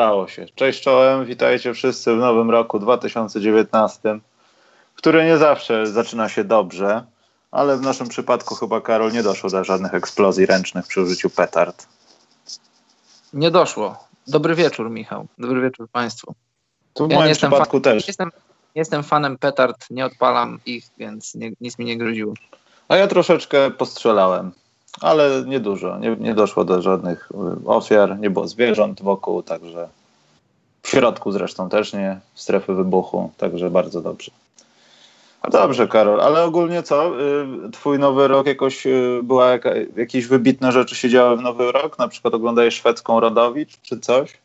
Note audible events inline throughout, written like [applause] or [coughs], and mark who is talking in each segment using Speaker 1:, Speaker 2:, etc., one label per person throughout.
Speaker 1: Udało się. Cześć czołem, witajcie wszyscy w nowym roku 2019, który nie zawsze zaczyna się dobrze, ale w naszym przypadku chyba, Karol, nie doszło do żadnych eksplozji ręcznych przy użyciu petard.
Speaker 2: Nie doszło. Dobry wieczór, Michał. Dobry wieczór Państwu.
Speaker 1: Tu w ja moim przypadku też.
Speaker 2: Jestem, jestem fanem petard, nie odpalam ich, więc nie, nic mi nie groziło.
Speaker 1: A ja troszeczkę postrzelałem ale niedużo. Nie, nie doszło do żadnych y, ofiar, nie było zwierząt wokół, także w środku zresztą też nie, strefy wybuchu, także bardzo dobrze. Dobrze, Karol, ale ogólnie co? Y, twój nowy rok jakoś y, była jaka, jakieś wybitne rzeczy się działy w nowy rok? Na przykład oglądałeś szwedzką Rodowicz czy coś?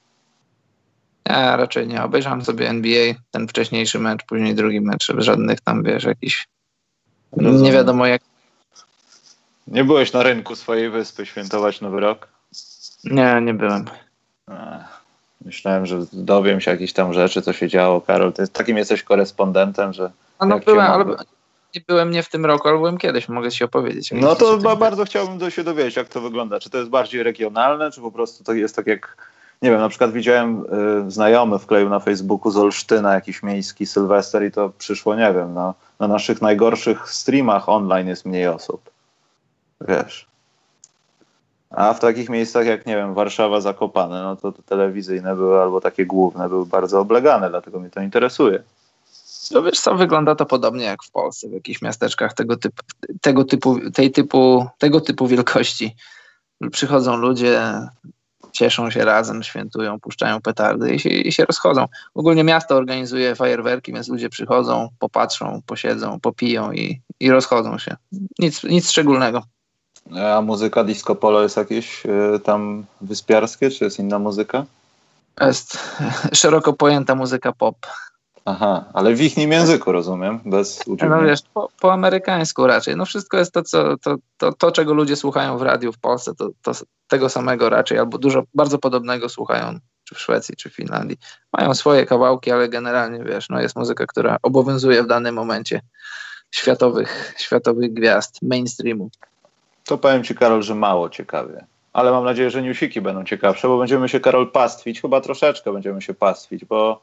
Speaker 2: Nie, raczej nie. Obejrzałem sobie NBA, ten wcześniejszy mecz, później drugi mecz, żadnych tam, wiesz, jakiś Rozumiem. nie wiadomo jak
Speaker 1: nie byłeś na rynku swojej wyspy świętować Nowy Rok?
Speaker 2: Nie, nie byłem.
Speaker 1: myślałem, że dowiem się jakichś tam rzeczy, co się działo. Karol, ty takim jesteś korespondentem, że.
Speaker 2: A no byłem, ale nie byłem nie w tym roku, ale byłem kiedyś, mogę ci opowiedzieć.
Speaker 1: No to ba bardzo chciałbym się dowiedzieć, jak to wygląda. Czy to jest bardziej regionalne, czy po prostu to jest tak jak. Nie wiem, na przykład widziałem y, znajomy wkleił na Facebooku z Olsztyna jakiś miejski Sylwester i to przyszło, nie wiem, no, na naszych najgorszych streamach online jest mniej osób. Wiesz. A w takich miejscach jak, nie wiem, Warszawa, Zakopane, no to te telewizyjne były albo takie główne były bardzo oblegane, dlatego mnie to interesuje.
Speaker 2: No wiesz co, wygląda to podobnie jak w Polsce, w jakichś miasteczkach tego typu, tego typu, tej typu, tego typu wielkości. Przychodzą ludzie, cieszą się razem, świętują, puszczają petardy i się, i się rozchodzą. Ogólnie miasto organizuje fajerwerki, więc ludzie przychodzą, popatrzą, posiedzą, popiją i, i rozchodzą się. Nic, nic szczególnego.
Speaker 1: A muzyka disco polo jest jakieś y, tam wyspiarskie, czy jest inna muzyka?
Speaker 2: Jest [laughs] szeroko pojęta muzyka pop.
Speaker 1: Aha, ale w ich języku rozumiem, bez
Speaker 2: udziału. No wiesz, po, po, amerykańsku raczej. No wszystko jest to, co, to, to, to, czego ludzie słuchają w radiu w Polsce, to, to tego samego raczej, albo dużo, bardzo podobnego słuchają czy w Szwecji, czy w Finlandii. Mają swoje kawałki, ale generalnie, wiesz, no jest muzyka, która obowiązuje w danym momencie światowych, światowych gwiazd, mainstreamu.
Speaker 1: To powiem Ci, Karol, że mało ciekawie. Ale mam nadzieję, że newsiki będą ciekawsze, bo będziemy się, Karol, pastwić. Chyba troszeczkę będziemy się pastwić, bo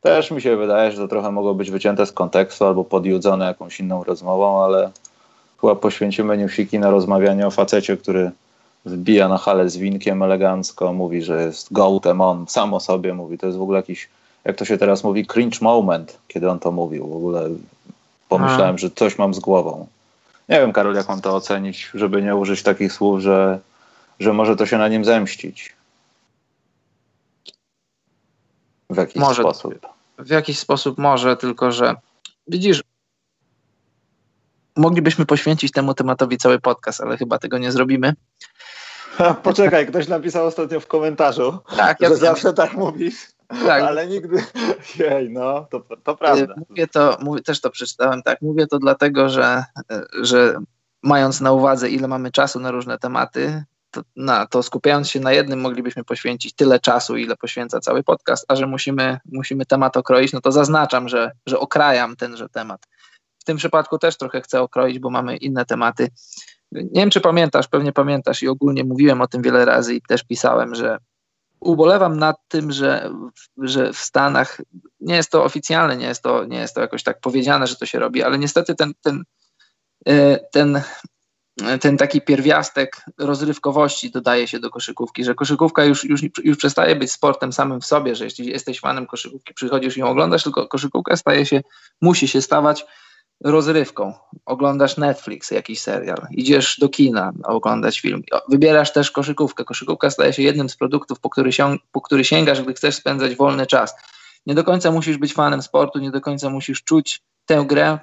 Speaker 1: też mi się wydaje, że to trochę mogło być wycięte z kontekstu albo podjudzone jakąś inną rozmową, ale chyba poświęcimy newsiki na rozmawianie o facecie, który wbija na halę z winkiem elegancko, mówi, że jest gołtem, on sam o sobie mówi. To jest w ogóle jakiś, jak to się teraz mówi, cringe moment, kiedy on to mówił. W ogóle pomyślałem, A. że coś mam z głową. Nie wiem, Karol, jak mam to ocenić, żeby nie użyć takich słów, że, że może to się na nim zemścić. W jakiś może, sposób.
Speaker 2: W jakiś sposób może, tylko że widzisz, moglibyśmy poświęcić temu tematowi cały podcast, ale chyba tego nie zrobimy. [laughs]
Speaker 1: Poczekaj, ktoś napisał ostatnio w komentarzu, tak, ja że zawsze tak mówisz. Tak. Ale nigdy. [laughs] Jej, no, to, to prawda.
Speaker 2: Mówię to, mówię, też to przeczytałem, tak. Mówię to dlatego, że, że mając na uwadze, ile mamy czasu na różne tematy, to, na, to skupiając się na jednym, moglibyśmy poświęcić tyle czasu, ile poświęca cały podcast, a że musimy, musimy temat okroić, no to zaznaczam, że, że okrajam tenże temat. W tym przypadku też trochę chcę okroić, bo mamy inne tematy. Nie wiem, czy pamiętasz, pewnie pamiętasz i ogólnie mówiłem o tym wiele razy i też pisałem, że ubolewam nad tym, że, że w Stanach nie jest to oficjalne, nie jest to, nie jest to jakoś tak powiedziane, że to się robi, ale niestety ten, ten, e, ten, ten taki pierwiastek rozrywkowości dodaje się do koszykówki, że koszykówka już, już, już przestaje być sportem samym w sobie, że jeśli jesteś fanem koszykówki, przychodzisz i ją oglądasz, tylko koszykówka staje się, musi się stawać rozrywką. Oglądasz Netflix, jakiś serial, idziesz do kina oglądać film, wybierasz też koszykówkę. Koszykówka staje się jednym z produktów, po który, sięg po który sięgasz, gdy chcesz spędzać wolny czas. Nie do końca musisz być fanem sportu, nie do końca musisz czuć tę grę.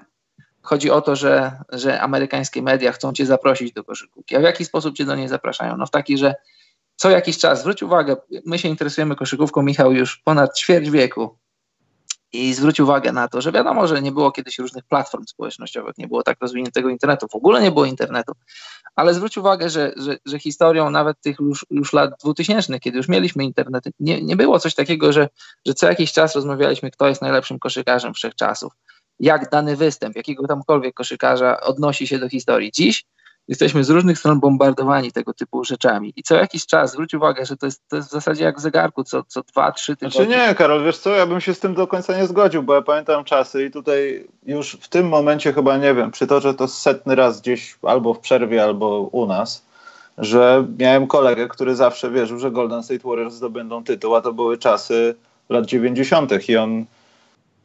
Speaker 2: Chodzi o to, że, że amerykańskie media chcą cię zaprosić do koszykówki. A w jaki sposób cię do niej zapraszają? No w taki, że co jakiś czas, zwróć uwagę, my się interesujemy koszykówką, Michał, już ponad ćwierć wieku. I zwróć uwagę na to, że wiadomo, że nie było kiedyś różnych platform społecznościowych, nie było tak rozwiniętego internetu, w ogóle nie było internetu, ale zwróć uwagę, że, że, że historią nawet tych już, już lat 2000, kiedy już mieliśmy internet, nie, nie było coś takiego, że, że co jakiś czas rozmawialiśmy, kto jest najlepszym koszykarzem wszechczasów, jak dany występ jakiego tamkolwiek koszykarza odnosi się do historii. Dziś jesteśmy z różnych stron bombardowani tego typu rzeczami. I co jakiś czas, zwróć uwagę, że to jest, to jest w zasadzie jak w zegarku, co, co dwa, trzy tygodnie.
Speaker 1: Znaczy nie, Karol, wiesz co, ja bym się z tym do końca nie zgodził, bo ja pamiętam czasy i tutaj już w tym momencie chyba, nie wiem, przytoczę to setny raz gdzieś albo w przerwie, albo u nas, że miałem kolegę, który zawsze wierzył, że Golden State Warriors zdobędą tytuł, a to były czasy lat 90. i on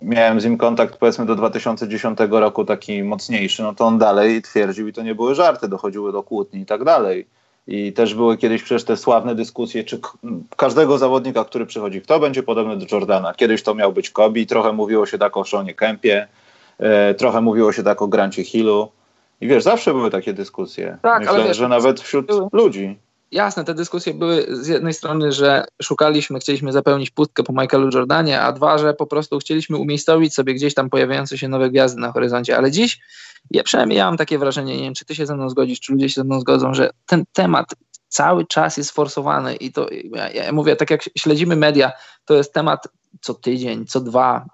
Speaker 1: miałem z nim kontakt powiedzmy do 2010 roku taki mocniejszy, no to on dalej twierdził i to nie były żarty, dochodziły do kłótni i tak dalej. I też były kiedyś przecież te sławne dyskusje, czy każdego zawodnika, który przychodzi, kto będzie podobny do Jordana. Kiedyś to miał być Kobe, trochę mówiło się tak o Seanie Kempie, e, trochę mówiło się tak o Grancie Hillu. I wiesz, zawsze były takie dyskusje. Tak, Myślę, wiesz, że nawet wśród ludzi
Speaker 2: jasne, te dyskusje były z jednej strony, że szukaliśmy, chcieliśmy zapełnić pustkę po Michaelu Jordanie, a dwa, że po prostu chcieliśmy umiejscowić sobie gdzieś tam pojawiające się nowe gwiazdy na horyzoncie. Ale dziś, ja przynajmniej ja mam takie wrażenie, nie wiem, czy ty się ze mną zgodzisz, czy ludzie się ze mną zgodzą, że ten temat cały czas jest forsowany i to, ja, ja mówię, tak jak śledzimy media, to jest temat co tydzień, co dwa,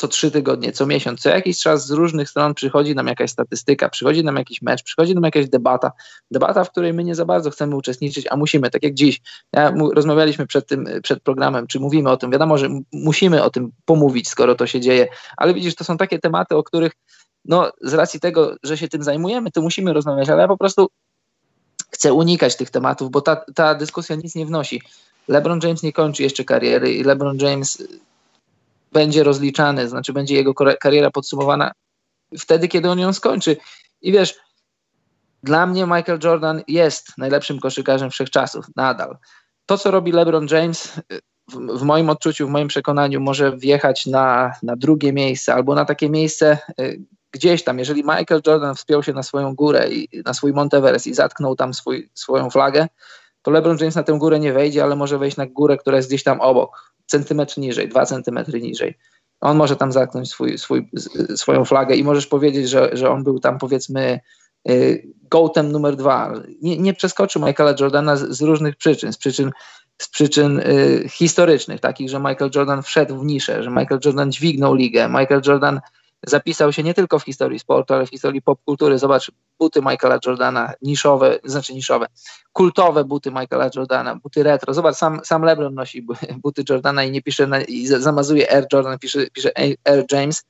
Speaker 2: co trzy tygodnie, co miesiąc, co jakiś czas z różnych stron przychodzi nam jakaś statystyka, przychodzi nam jakiś mecz, przychodzi nam jakaś debata, debata, w której my nie za bardzo chcemy uczestniczyć, a musimy, tak jak dziś. Ja, rozmawialiśmy przed tym, przed programem, czy mówimy o tym, wiadomo, że musimy o tym pomówić, skoro to się dzieje, ale widzisz, to są takie tematy, o których no, z racji tego, że się tym zajmujemy, to musimy rozmawiać, ale ja po prostu chcę unikać tych tematów, bo ta, ta dyskusja nic nie wnosi. LeBron James nie kończy jeszcze kariery i LeBron James będzie rozliczany, znaczy będzie jego kariera podsumowana wtedy, kiedy on ją skończy. I wiesz, dla mnie Michael Jordan jest najlepszym koszykarzem wszechczasów, nadal. To, co robi LeBron James, w, moim odczuciu, w moim przekonaniu, może wjechać na, na drugie miejsce albo na takie miejsce y, gdzieś tam. Jeżeli Michael Jordan wspiął się na swoją górę i na swój Monteverest i zatknął tam swój, swoją flagę, to LeBron James na tę górę nie wejdzie, ale może wejść na górę, która jest gdzieś tam obok, centymetr niżej, dwa centymetry niżej. On może tam zatknąć swój, swój, swoją flagę i możesz powiedzieć, że, że on był tam powiedzmy y, gołtem numer dwa. Nie, nie przeskoczy Michaela Jordana z, z, różnych przyczyn, z przyczyn, z przyczyn y, historycznych, takich, że Michael Jordan wszedł w niszę, że Michael Jordan dźwignął ligę, Michael Jordan zapisał się nie tylko w historii sportu, ale w historii popkultury. Zobacz, buty Michaela Jordana, niszowe, znaczy niszowe, kultowe buty Michaela Jordana, buty retro. Zobacz, sam, sam LeBron nosi [laughs] buty Jordana i nie pisze, na, i zamazuje Air Jordan, pisze, pisze Air James.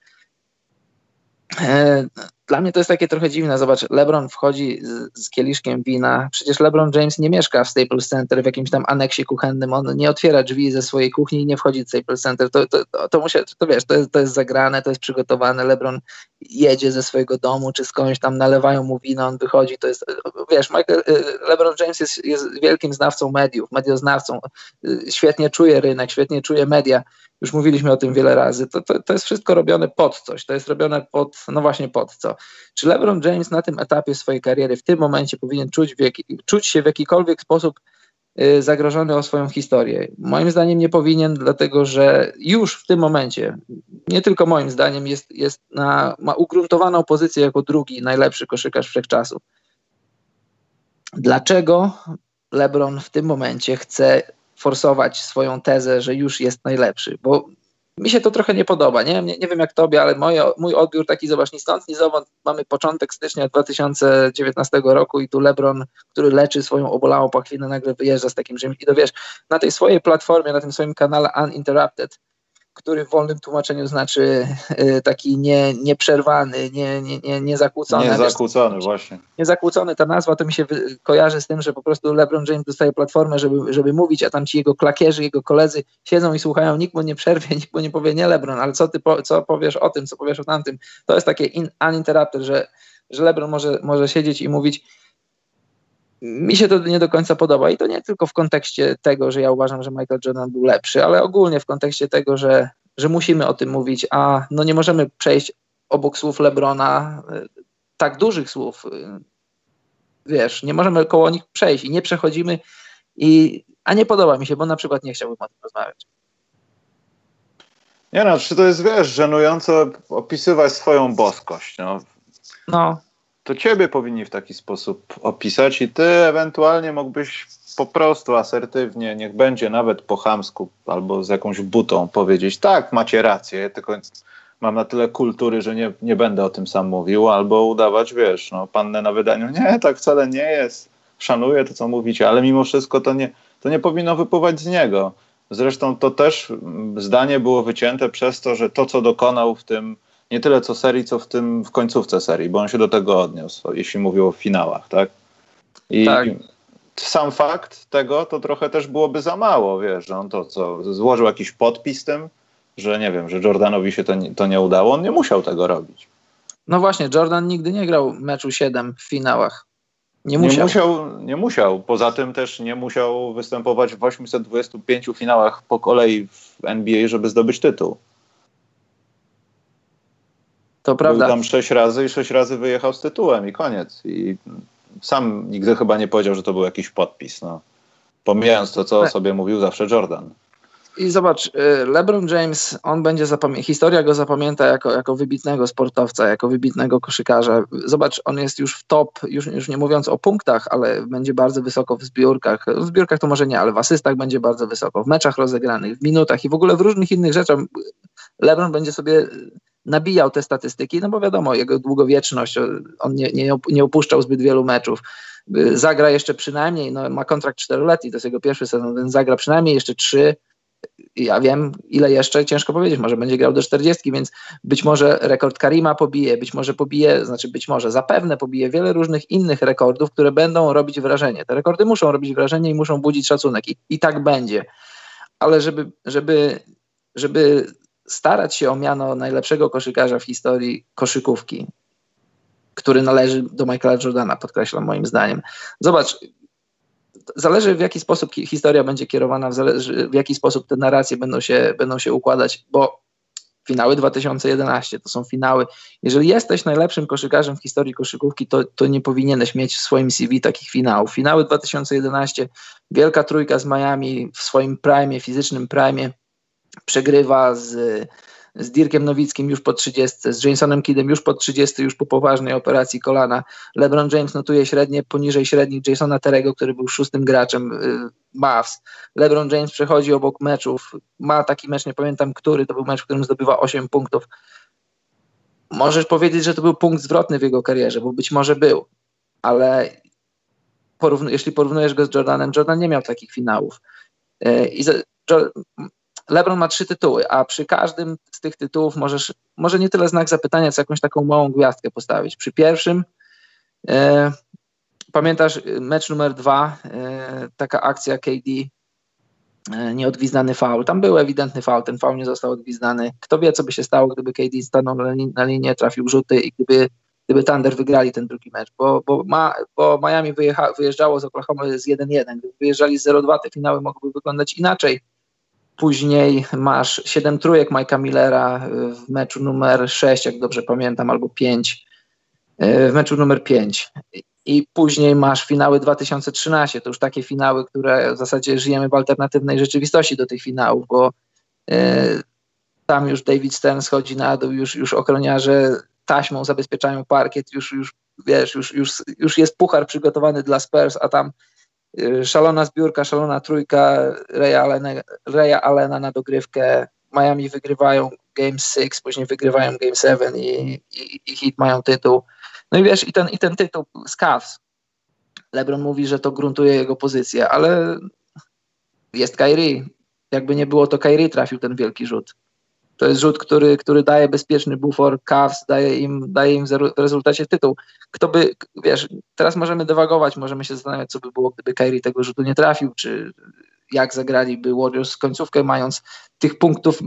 Speaker 2: Dla mnie to jest takie trochę dziwne. Zobacz, LeBron wchodzi z, z, kieliszkiem wina. Przecież LeBron James nie mieszka w Staples Center w jakimś tam aneksie kuchennym. On nie otwiera drzwi ze swojej kuchni i nie wchodzi do Staples Center. To, to, to, to, musi, to wiesz, to jest, to jest zagrane, to jest przygotowane. LeBron jedzie ze swojego domu czy skądś tam, nalewają mu wino, on wychodzi. To jest, wiesz, Michael, y, LeBron James jest, jest wielkim znawcą mediów, medioznawcą. Y, świetnie czuje rynek, świetnie czuje media już mówiliśmy o tym wiele razy, to, to, to jest wszystko robione pod coś, to jest robione pod, no właśnie pod co. Czy LeBron James na tym etapie swojej kariery, w tym momencie powinien czuć, jaki, czuć się w jakikolwiek sposób y, zagrożony o swoją historię? Moim zdaniem nie powinien, dlatego że już w tym momencie, nie tylko moim zdaniem, jest, jest na, ma ugruntowaną pozycję jako drugi najlepszy koszykarz wszechczasów. Dlaczego LeBron w tym momencie chce forsować swoją tezę, że już jest najlepszy, bo mi się to trochę nie podoba. Nie, nie, nie wiem jak tobie, ale moje, mój odbiór taki, zobacz, ni stąd, ni zowąd. Mamy początek stycznia 2019 roku i tu LeBron, który leczy swoją obolałą pachwinę, nagle wyjeżdża z takim czymś. I to wiesz, na tej swojej platformie, na tym swoim kanale Uninterrupted, który w wolnym tłumaczeniu znaczy y, taki nie, nieprzerwany, nie, nie, nie, niezakłócony.
Speaker 1: Niezakłócony, wiesz, właśnie.
Speaker 2: Niezakłócony ta nazwa, to mi się kojarzy z tym, że po prostu LeBron James dostaje platformę, żeby, żeby mówić, a tam ci jego klakierzy, jego koledzy siedzą i słuchają, nikt mu nie przerwie, [laughs] nikt mu nie powie, nie LeBron, ale co ty po, co powiesz o tym, co powiesz o tamtym. To jest takie in, uninterrupted, że, że LeBron może, może siedzieć i mówić mi się to nie do końca podoba i to nie tylko w kontekście tego, że ja uważam, że Michael Jordan był lepszy, ale ogólnie w kontekście tego, że, że musimy o tym mówić, a no nie możemy przejść obok słów Lebrona, y, tak dużych słów, y, wiesz, nie możemy koło nich przejść i nie przechodzimy I, a nie podoba mi się, bo na przykład nie chciałbym o tym rozmawiać.
Speaker 1: Nie no, czy to jest, wiesz, żenująco opisywać swoją boskość, no.
Speaker 2: No.
Speaker 1: To ciebie powinni w taki sposób opisać i ty ewentualnie mógłbyś po prostu asertywnie, niech będzie nawet po chamsku albo z jakąś butą powiedzieć, tak, macie rację, tylko mam na tyle kultury, że nie, nie będę o tym sam mówił, albo udawać, wiesz, no, pannę na wydaniu, nie, tak wcale nie jest, szanuję to, co mówicie, ale mimo wszystko to nie, to nie powinno wypływać z niego. Zresztą to też zdanie było wycięte przez to, że to, co dokonał w tym, nie tyle co serii, co w tym w końcówce serii, bo on się do tego odniósł, jeśli mówił o finałach, tak? I tak. sam fakt tego, to trochę też byłoby za mało, wiesz, że on to co, złożył jakiś podpis tym, że nie wiem, że Jordanowi się to nie, to nie udało, on nie musiał tego robić.
Speaker 2: No właśnie, Jordan nigdy nie grał meczu 7 w finałach.
Speaker 1: Nie musiał. nie musiał. Nie musiał. Poza tym też nie musiał występować w 825 finałach po kolei w NBA, żeby zdobyć tytuł.
Speaker 2: To prawda.
Speaker 1: Był tam sześć razy i sześć razy wyjechał z tytułem i koniec. I sam nigdy chyba nie powiedział, że to był jakiś podpis. No. Pomijając to, co sobie mówił zawsze Jordan.
Speaker 2: I zobacz, y, LeBron James, on będzie historia go zapamięta jako, jako wybitnego sportowca, jako wybitnego koszykarza. Zobacz, on jest już w top, już, już nie mówiąc o punktach, ale będzie bardzo wysoko w zbiórkach. W zbiórkach to może nie, ale w asystach będzie bardzo wysoko, w meczach rozegranych, w minutach i w ogóle w różnych innych rzeczach. LeBron będzie sobie nabijał te statystyki, no bo wiadomo, jego długowieczność, on nie, nie, nie opuszczał zbyt wielu meczów y, zagra jeszcze przynajmniej, no, ma kontrakt czteroletni, to jest jego pierwszy sezon, więc zagra przynajmniej jeszcze trzy, ja wiem, ile jeszcze, ciężko powiedzieć, może będzie grał do 40, więc być może rekord Karima pobije, być może pobije, znaczy być może, zapewne pobije wiele różnych innych rekordów, które będą robić wrażenie. Te rekordy muszą robić wrażenie i muszą budzić szacunek i, i tak będzie. Ale żeby, żeby, żeby starać się o miano najlepszego koszykarza w historii koszykówki, który należy do Michaela Jordana, podkreślam moim zdaniem. Zobacz, zależy w jaki sposób historia będzie kierowana, w, jaki sposób te narracje będą się, będą się układać, bo finały 2011 to są finały. Jeżeli jesteś najlepszym koszykarzem w historii koszykówki, to, to nie powinieneś mieć w swoim CV takich finałów. Finały 2011, wielka trójka z Miami w swoim prime, fizycznym prime, przegrywa z z Dirkiem Nowickim już po 30, z Jasonem Kiddem już po 30, już po poważnej operacji kolana. LeBron James notuje średnie poniżej średnich Jasona Terego, który był szóstym graczem y, Mavs. LeBron James przechodzi obok meczów, ma taki mecz, nie pamiętam który, to był mecz, w którym zdobywa 8 punktów. Możesz powiedzieć, że to był punkt zwrotny w jego karierze, bo być może był, ale jeśli porównujesz go z Jordanem, Jordan nie miał takich finałów. Y, I LeBron ma trzy tytuły, a przy każdym z tych tytułów możesz, może nie tyle znak zapytania, co jakąś taką małą gwiazdkę postawić. Przy pierwszym e, pamiętasz mecz numer dwa, e, taka akcja KD, e, nieodgwizdany faul. Tam był ewidentny faul, ten faul nie został odgwizdany. Kto wie, co by się stało, gdyby KD stanął na, lin na linię, trafił rzuty i gdyby, gdyby Thunder wygrali ten drugi mecz, bo, bo, ma, bo Miami wyjeżdżało z Oklahoma z 1-1. Gdyby wyjeżdżali z 0-2, te finały mogłyby wyglądać inaczej Później masz 7 trójek Majka Millera w meczu numer 6, jak dobrze pamiętam, albo 5, w meczu numer 5. I później masz finały 2013. To już takie finały, które w zasadzie żyjemy w alternatywnej rzeczywistości do tych finałów, bo e, tam już David Stern schodzi na dół, już, już ochroniarze taśmą zabezpieczają parkiet, już, już wiesz, już, już, już jest puchar przygotowany dla Spurs, a tam Y, szalona zbiórka, szalona trójka Raya Allena, Allena na dogrywkę. Miami wygrywają Game 6, później wygrywają Game 7 i, i, i hit mają tytuł. No i wiesz, i ten, i ten tytuł z Cavs. LeBron mówi, że to gruntuje jego pozycję, ale jest Kyrie. Jakby nie było, to Kyrie trafił ten wielki rzut. To jest rzut, który, który daje bezpieczny bufor Cavs, daje im, daje im w rezultacie tytuł. Kto by, wiesz, teraz możemy dywagować, możemy się zastanawiać, co by było, gdyby Kyrie tego rzutu nie trafił, czy jak zagraliby Warriors końcówkę, mając tych punktów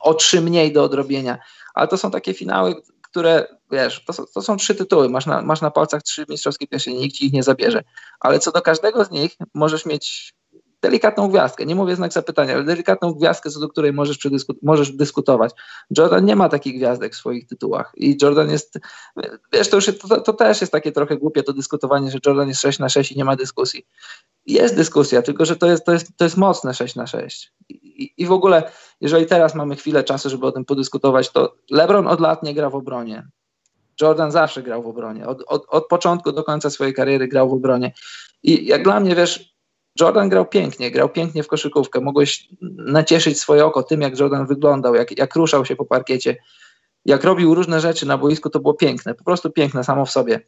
Speaker 2: o trzy mniej do odrobienia. Ale to są takie finały, które, wiesz, to, to są trzy tytuły, masz na, masz na palcach trzy mistrzowskie pierwsze, nikt ci ich nie zabierze. Ale co do każdego z nich możesz mieć delikatną gwiazdkę, nie mówię znak zapytania, ale delikatną gwiazdkę, co do której możesz, możesz dyskutować. Jordan nie ma takich gwiazdek w swoich tytułach i Jordan jest, wiesz, to, już to, to, też jest takie trochę głupie to dyskutowanie, że Jordan jest 6 na 6 i nie ma dyskusji. jest dyskusja, tylko że to jest, to jest, to jest mocne 6 na 6. I, I w ogóle, jeżeli teraz mamy chwilę czasu, żeby o tym podyskutować, to LeBron od lat nie gra w obronie. Jordan zawsze grał w obronie. Od, od, od początku do końca swojej kariery grał w obronie. I jak dla mnie, wiesz, Jordan grał pięknie, grał pięknie w koszykówkę. Mogłeś nacieszyć swoje oko tym, jak Jordan wyglądał, jak, jak ruszał się po parkiecie, jak robił różne rzeczy na boisku, to było piękne, po prostu piękne samo w sobie.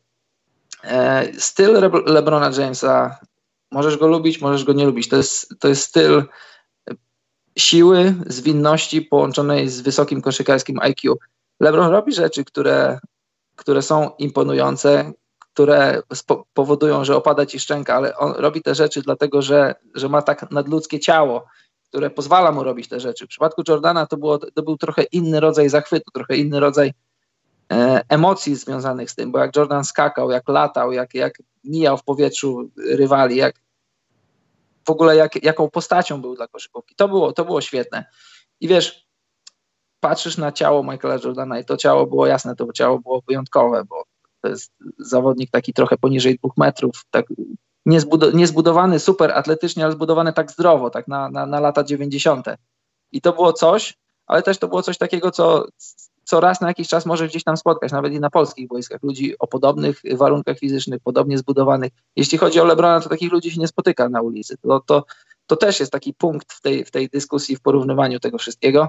Speaker 2: E, styl LeBrona Jamesa, możesz go lubić, możesz go nie lubić. To jest, to jest styl siły, zwinności połączonej z wysokim koszykarskim IQ. LeBron robi rzeczy, które, które są imponujące, które powodują, że opada ci szczęka, ale on robi te rzeczy dlatego, że, że ma tak nadludzkie ciało, które pozwala mu robić te rzeczy. W przypadku Jordana to, było, to był trochę inny rodzaj zachwytu, trochę inny rodzaj e, emocji związanych z tym, bo jak Jordan skakał, jak latał, jak, jak mijał w powietrzu rywali, jak w ogóle jak, jaką postacią był dla koszykówki. To było, to było świetne. I wiesz, patrzysz na ciało Michaela Jordana i to ciało było jasne, to ciało było wyjątkowe, bo to jest zawodnik taki trochę poniżej dwóch metrów, tak niezbudowany super atletycznie, ale zbudowany tak zdrowo, tak na, na, na lata 90. I to było coś, ale też to było coś takiego, co, co raz na jakiś czas może gdzieś tam spotkać, nawet i na polskich boiskach, ludzi o podobnych warunkach fizycznych, podobnie zbudowanych. Jeśli chodzi o Lebrona, to takich ludzi się nie spotyka na ulicy. To, to, to też jest taki punkt w tej, w tej dyskusji, w porównywaniu tego wszystkiego.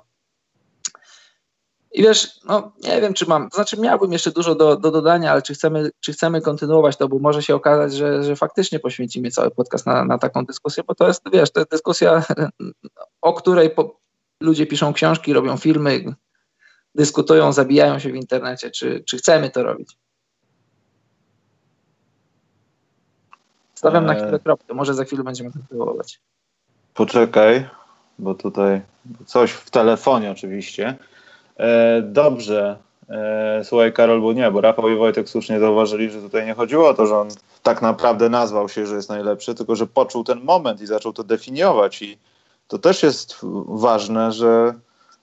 Speaker 2: I wiesz, no nie wiem, czy mam, to znaczy miałbym jeszcze dużo do, do dodania, ale czy chcemy, czy chcemy kontynuować to, bo może się okazać, że, że faktycznie poświęcimy cały podcast na, na taką dyskusję, bo to jest, wiesz, to jest dyskusja, o której po, ludzie piszą książki, robią filmy, dyskutują, zabijają się w internecie, czy, czy chcemy to robić. Stawiam na chwilę e, kropkę, może za chwilę będziemy kontynuować.
Speaker 1: Poczekaj, bo tutaj coś w telefonie oczywiście. E, dobrze. E, słuchaj, Karol, bo nie, bo Rafał i Wojtek słusznie zauważyli, że tutaj nie chodziło o to, że on tak naprawdę nazwał się, że jest najlepszy, tylko że poczuł ten moment i zaczął to definiować. I to też jest ważne, że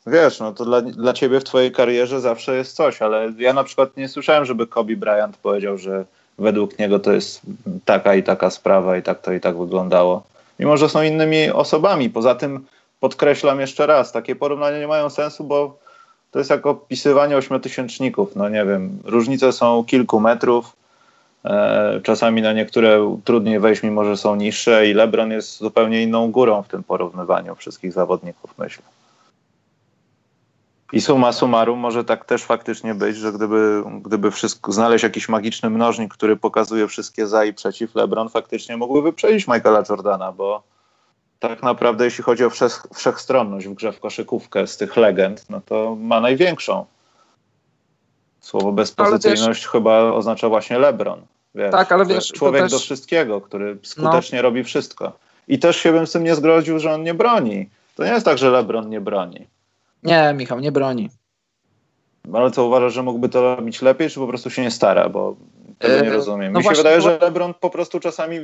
Speaker 1: wiesz, no to dla, dla ciebie w twojej karierze zawsze jest coś, ale ja na przykład nie słyszałem, żeby Kobe Bryant powiedział, że według niego to jest taka i taka sprawa i tak to i tak wyglądało. Mimo, że są innymi osobami. Poza tym podkreślam jeszcze raz, takie porównania nie mają sensu, bo to jest jak opisywanie ośmiotysięczników. No nie wiem, różnice są kilku metrów. E, czasami na niektóre trudniej wejść, mimo że są niższe, i LeBron jest zupełnie inną górą w tym porównywaniu wszystkich zawodników, myślę. I suma summarum może tak też faktycznie być, że gdyby, gdyby wszystko, znaleźć jakiś magiczny mnożnik, który pokazuje wszystkie za i przeciw, LeBron faktycznie mógłby wyprzedzić Michaela Jordana, bo tak naprawdę jeśli chodzi o wszech, wszechstronność w grze w koszykówkę z tych legend, no to ma największą. Słowo bezpozycyjność wiesz, chyba oznacza właśnie LeBron. Wiesz, tak, ale wiesz, człowiek też... do wszystkiego, który skutecznie no. robi wszystko. I też się bym z tym nie zgroził, że on nie broni. To nie jest tak, że LeBron nie broni.
Speaker 2: Nie, Michał, nie broni.
Speaker 1: Ale co uważasz, że mógłby to robić lepiej, czy po prostu się nie stara? Bo tego nie e, rozumiem. No Mi się wydaje, że LeBron po prostu czasami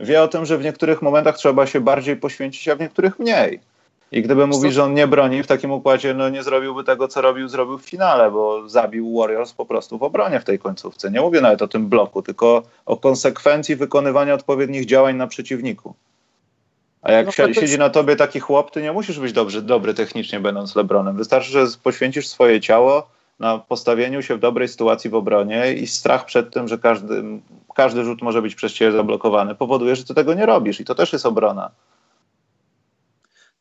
Speaker 1: wie o tym, że w niektórych momentach trzeba się bardziej poświęcić, a w niektórych mniej. I gdyby mówił, że on nie broni w takim układzie, no nie zrobiłby tego, co robił, zrobił w finale, bo zabił Warriors po prostu w obronie w tej końcówce. Nie mówię nawet o tym bloku, tylko o konsekwencji wykonywania odpowiednich działań na przeciwniku. A jak no, siedzi na tobie taki chłop, ty nie musisz być dobrze, dobry technicznie będąc Lebronem. Wystarczy, że poświęcisz swoje ciało na postawieniu się w dobrej sytuacji w obronie i strach przed tym, że każdy, każdy rzut może być przez ciebie zablokowany, powoduje, że ty tego nie robisz i to też jest obrona.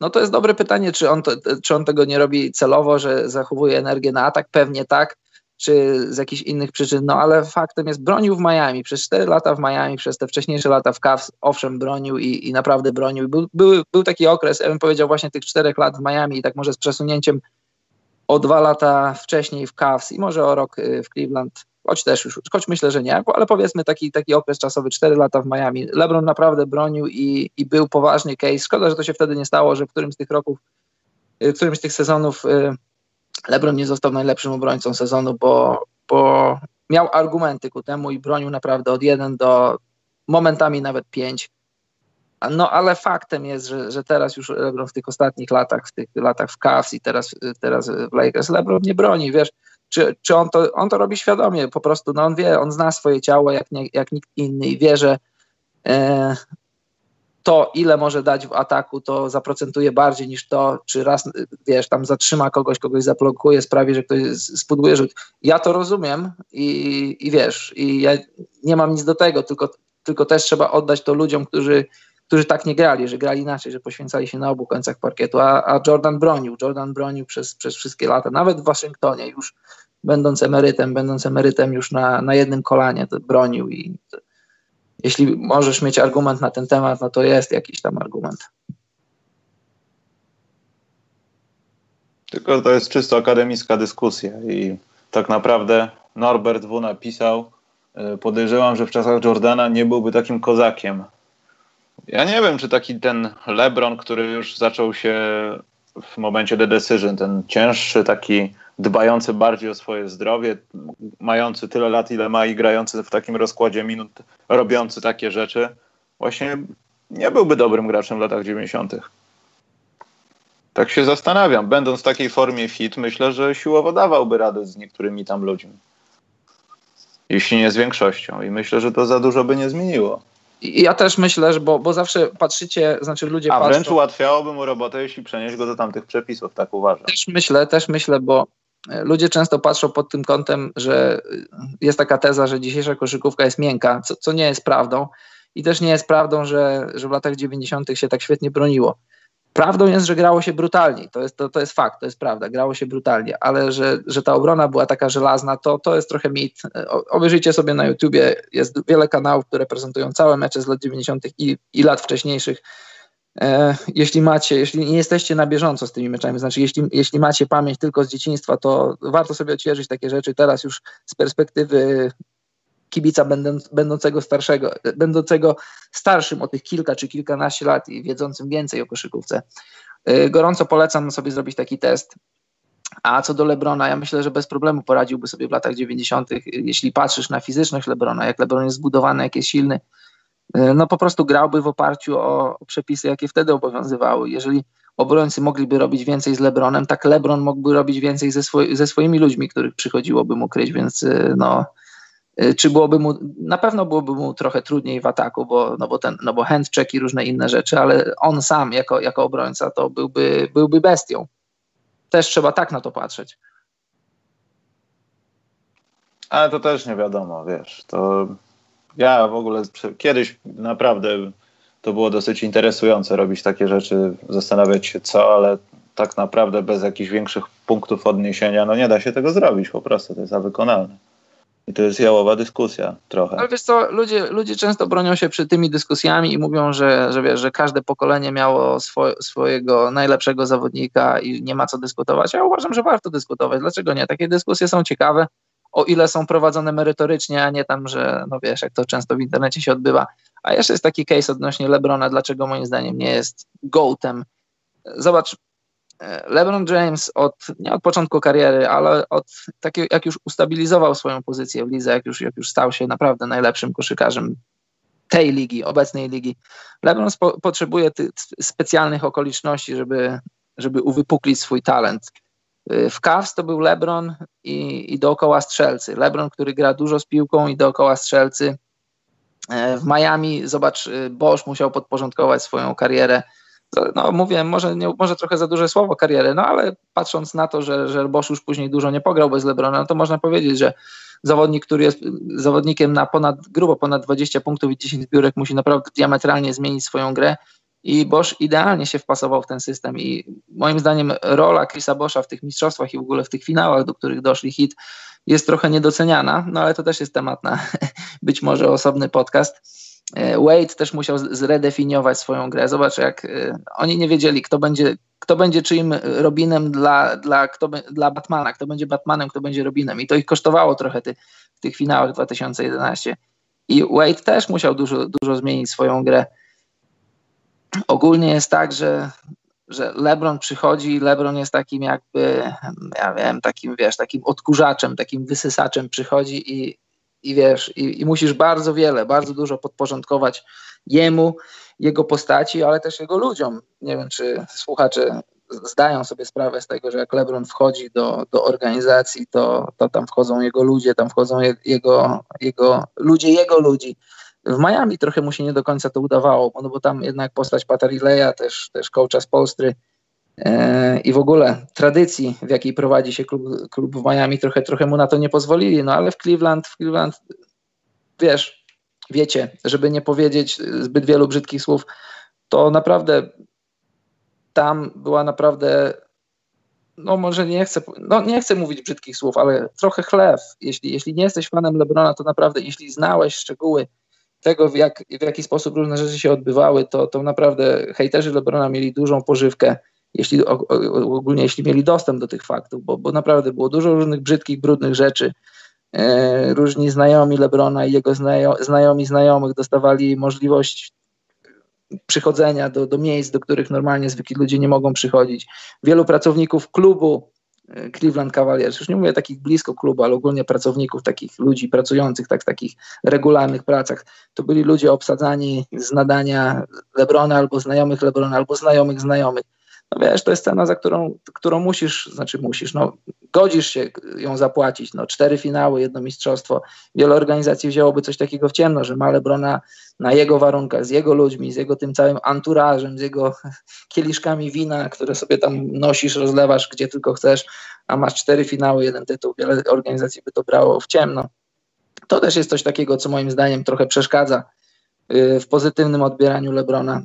Speaker 2: No to jest dobre pytanie, czy on, to, czy on tego nie robi celowo, że zachowuje energię na atak? Pewnie tak, czy z jakichś innych przyczyn, no ale faktem jest, bronił w Miami, przez 4 lata w Miami, przez te wcześniejsze lata w Cavs, owszem, bronił i, i naprawdę bronił. Był, był, był taki okres, ja bym powiedział właśnie tych 4 lat w Miami i tak może z przesunięciem o dwa lata wcześniej w Cavs i może o rok y, w Cleveland, choć też już, choć myślę, że nie, ale powiedzmy taki, taki okres czasowy, 4 lata w Miami. LeBron naprawdę bronił i, i był poważnie case. Szkoda, że to się wtedy nie stało, że w którymś z tych roków, y, w którymś z tych sezonów y, LeBron nie został najlepszym obrońcą sezonu, bo, bo miał argumenty ku temu i bronił naprawdę od 1 do momentami nawet 5 no ale faktem jest, że, że teraz już LeBron w tych ostatnich latach, w tych latach w Cavs i teraz, teraz w Lakers, LeBron nie broni, wiesz, czy, czy on, to, on to robi świadomie, po prostu, no on wie, on zna swoje ciało jak, nie, jak nikt inny i wie, że e, to, ile może dać w ataku, to zaprocentuje bardziej niż to, czy raz, wiesz, tam zatrzyma kogoś, kogoś zablokuje, sprawi, że ktoś spuduje rzut. Ja to rozumiem i, i wiesz, i ja nie mam nic do tego, tylko, tylko też trzeba oddać to ludziom, którzy, którzy tak nie grali, że grali inaczej, że poświęcali się na obu końcach parkietu, a, a Jordan bronił, Jordan bronił przez, przez wszystkie lata, nawet w Waszyngtonie już będąc emerytem, będąc emerytem już na, na jednym kolanie bronił i to, jeśli możesz mieć argument na ten temat, no to jest jakiś tam argument.
Speaker 1: Tylko to jest czysto akademicka dyskusja i tak naprawdę Norbert W. napisał, y, podejrzewam, że w czasach Jordana nie byłby takim kozakiem. Ja nie wiem, czy taki ten LeBron, który już zaczął się w momencie The Decision, ten cięższy, taki dbający bardziej o swoje zdrowie, mający tyle lat, ile ma i grający w takim rozkładzie minut, robiący takie rzeczy, właśnie nie byłby dobrym graczem w latach 90. Tak się zastanawiam. Będąc w takiej formie fit, myślę, że siłowo dawałby radę z niektórymi tam ludźmi. Jeśli nie z większością. I myślę, że to za dużo by nie zmieniło.
Speaker 2: Ja też myślę, że bo, bo zawsze patrzycie, znaczy ludzie
Speaker 1: A
Speaker 2: patrzą...
Speaker 1: wręcz ułatwiałoby mu robotę, jeśli przenieść go do tamtych przepisów, tak uważam.
Speaker 2: Też myślę, też myślę, bo ludzie często patrzą pod tym kątem, że jest taka teza, że dzisiejsza koszykówka jest miękka, co, co nie jest prawdą. I też nie jest prawdą, że, że w latach 90. się tak świetnie broniło. Prawdą jest, że grało się brutalnie. To jest, to, to jest fakt, to jest prawda. Grało się brutalnie, ale że, że ta obrona była taka żelazna, to, to jest trochę mit. Obejrzyjcie sobie na YouTubie, jest wiele kanałów, które prezentują całe mecze z lat 90. i, i lat wcześniejszych E, jeśli macie, jeśli nie jesteście na bieżąco z tymi meczami, znaczy jeśli, jeśli macie pamięć tylko z dzieciństwa, to warto sobie odświeżyć takie rzeczy teraz już z perspektywy kibica będącego starszego, będącego starszym o tych kilka czy kilkanaście lat i wiedzącym więcej o koszykówce. E, gorąco polecam sobie zrobić taki test. A co do Lebrona, ja myślę, że bez problemu poradziłby sobie w latach 90., jeśli patrzysz na fizyczność Lebrona, jak Lebron jest zbudowany, jak jest silny, E, no po prostu grałby w oparciu o, przepisy, jakie wtedy obowiązywały. Jeżeli obrońcy mogliby robić więcej z Lebronem, tak Lebron mógłby robić więcej ze, swoi, ze swoimi ludźmi, których przychodziłoby mu kryć, więc e, no, czy byłoby mu, na pewno byłoby mu trochę trudniej w ataku, bo, no bo, ten, no bo handcheck i różne inne rzeczy, ale on sam jako, jako obrońca to byłby, byłby bestią. Też trzeba tak na to patrzeć.
Speaker 1: Ale to też nie wiadomo, wiesz, to ja w ogóle kiedyś naprawdę to było dosyć interesujące robić takie rzeczy, zastanawiać się co, ale tak naprawdę bez jakichś większych punktów odniesienia, no nie da się tego zrobić po prostu, to jest wykonalne. I to jest jałowa dyskusja trochę.
Speaker 2: Ale wiesz co, ludzie, ludzie często bronią się przy tymi dyskusjami i mówią, że, że, wiesz, że każde pokolenie miało swo, swojego najlepszego zawodnika i nie ma co dyskutować. Ja uważam, że warto dyskutować. Dlaczego nie? Takie dyskusje są ciekawe o ile są prowadzone merytorycznie, a nie tam, że no wiesz, jak to często w internecie się odbywa. A jeszcze jest taki case odnośnie Lebrona, dlaczego moim zdaniem nie jest gołtem. Zobacz, LeBron James od, nie od początku kariery, ale od takiego, jak już ustabilizował swoją pozycję w lidze, jak już, jak już stał się naprawdę najlepszym koszykarzem tej ligi, obecnej ligi. LeBron spo, potrzebuje tych specjalnych okoliczności, żeby, żeby uwypuklić swój talent. Y, w Cavs to był LeBron i, i dookoła strzelcy. LeBron, który gra dużo z piłką i dookoła strzelcy. E, w Miami, zobacz, Bosch musiał podporządkować swoją karierę. No mówię, może, nie, może trochę za duże słowo karierę, no ale patrząc na to, że, że Bosch już później dużo nie pograł bez LeBrona, no to można powiedzieć, że zawodnik, który jest zawodnikiem na ponad, grubo ponad 20 punktów i 10 zbiórek, musi naprawdę diametralnie zmienić swoją grę i Bosch idealnie się wpasował w ten system i moim zdaniem rola Chrisa Boscha w tych mistrzostwach i w ogóle w tych finałach, do których doszli hit, jest trochę niedoceniana, no ale to też jest temat na [laughs] być może osobny podcast. E, Wade też musiał zredefiniować swoją grę. Zobacz, jak e, oni nie wiedzieli, kto będzie, kto będzie czyim Robinem dla, dla, kto, dla Batmana, kto będzie Batmanem, kto będzie Robinem. I to ich kosztowało trochę ty, w tych finałach 2011. I Wade też musiał dużo, dużo zmienić swoją grę ogólnie jest tak, że, że LeBron przychodzi, LeBron jest takim jakby, ja wiem, takim wiesz, takim odkurzaczem, takim wysysaczem przychodzi i, i wiesz, i, i musisz bardzo wiele, bardzo dużo podporządkować jemu, jego postaci, ale też jego ludziom. Nie wiem, czy słuchacze zdają sobie sprawę z tego, że jak LeBron wchodzi do, do organizacji, to, to tam wchodzą jego ludzie, tam wchodzą jego, jego ludzie jego ludzi W Miami trochę mu się nie do końca to udawało, no bo tam jednak postać Patarileja, też, też coacha z Polstry i w ogóle tradycji, w jakiej prowadzi się klub, klub w Miami, trochę, trochę mu na to nie pozwolili, no ale w Cleveland, w Cleveland, wiesz, wiecie, żeby nie powiedzieć zbyt wielu brzydkich słów, to naprawdę tam była naprawdę no może nie chcę, no nie chcę mówić brzydkich słów, ale trochę chlew. Jeśli, jeśli nie jesteś fanem LeBrona, to naprawdę, jeśli znałeś szczegóły tego, w, jak, w jaki sposób różne rzeczy się odbywały, to, to naprawdę hejterzy LeBrona mieli dużą pożywkę, jeśli, ogólnie jeśli mieli dostęp do tych faktów, bo, bo naprawdę było dużo różnych brzydkich, brudnych rzeczy. E, różni znajomi LeBrona i jego znajo, znajomi znajomych dostawali możliwość przychodzenia do, do miejsc, do których normalnie zwykli ludzie nie mogą przychodzić. Wielu pracowników klubu e, Cleveland Cavaliers, już nie mówię takich blisko klubu, ale ogólnie pracowników, takich ludzi pracujących tak, w takich regularnych pracach, to byli ludzie obsadzani z nadania Lebrona albo znajomych Lebrona, albo znajomych znajomych no wiesz, to jest cena, za którą, którą musisz, znaczy musisz, no godzisz się ją zapłacić, no cztery finały, jedno mistrzostwo. Wiele organizacji wzięłoby coś takiego w ciemno, że ma Lebrona na jego warunkach, z jego ludźmi, z jego tym całym anturażem, z jego [laughs] kieliszkami wina, które sobie tam nosisz, rozlewasz gdzie tylko chcesz, a masz cztery finały, jeden tytuł. Wiele organizacji by to brało w ciemno. To też jest coś takiego, co moim zdaniem trochę przeszkadza y, w pozytywnym odbieraniu Lebrona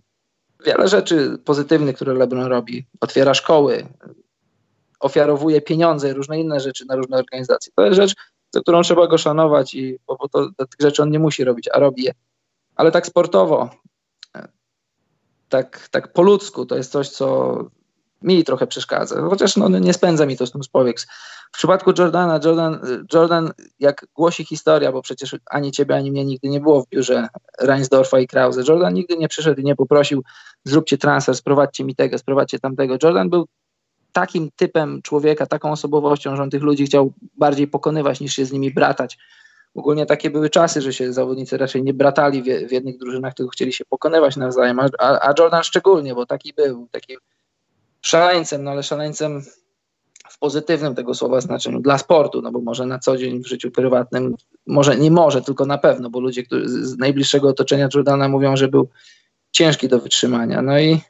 Speaker 2: wiele rzeczy pozytywnych, które LeBron robi. Otwiera szkoły, ofiarowuje pieniądze, różne inne rzeczy na różne organizacje. To jest rzecz, za którą trzeba go szanować, i, bo, bo to, tych rzeczy on nie musi robić, a robi je. Ale tak sportowo, tak, tak po ludzku, to jest coś, co mi trochę przeszkadza. Chociaż no, nie spędza mi to z tym z. W przypadku Jordana, Jordan, Jordan, jak głosi historia, bo przecież ani ciebie, ani mnie nigdy nie było w biurze Reinsdorfa i Krause. Jordan nigdy nie przyszedł i nie poprosił, zróbcie transfer, sprowadźcie mi tego, sprowadźcie tamtego. Jordan był takim typem człowieka, taką osobowością, że on tych ludzi chciał bardziej pokonywać niż się z nimi bratać. Ogólnie takie były czasy, że się zawodnicy raczej nie bratali w, w jednych drużynach, tylko chcieli się pokonywać nawzajem, a, a Jordan szczególnie, bo taki był, taki szaleńcem, no ale szaleńcem pozytywnym tego słowa znaczeniu dla sportu, no bo może na co dzień w życiu prywatnym, może nie może, tylko na pewno, bo ludzie którzy, z najbliższego otoczenia Jordana mówią, że był ciężki do wytrzymania. No i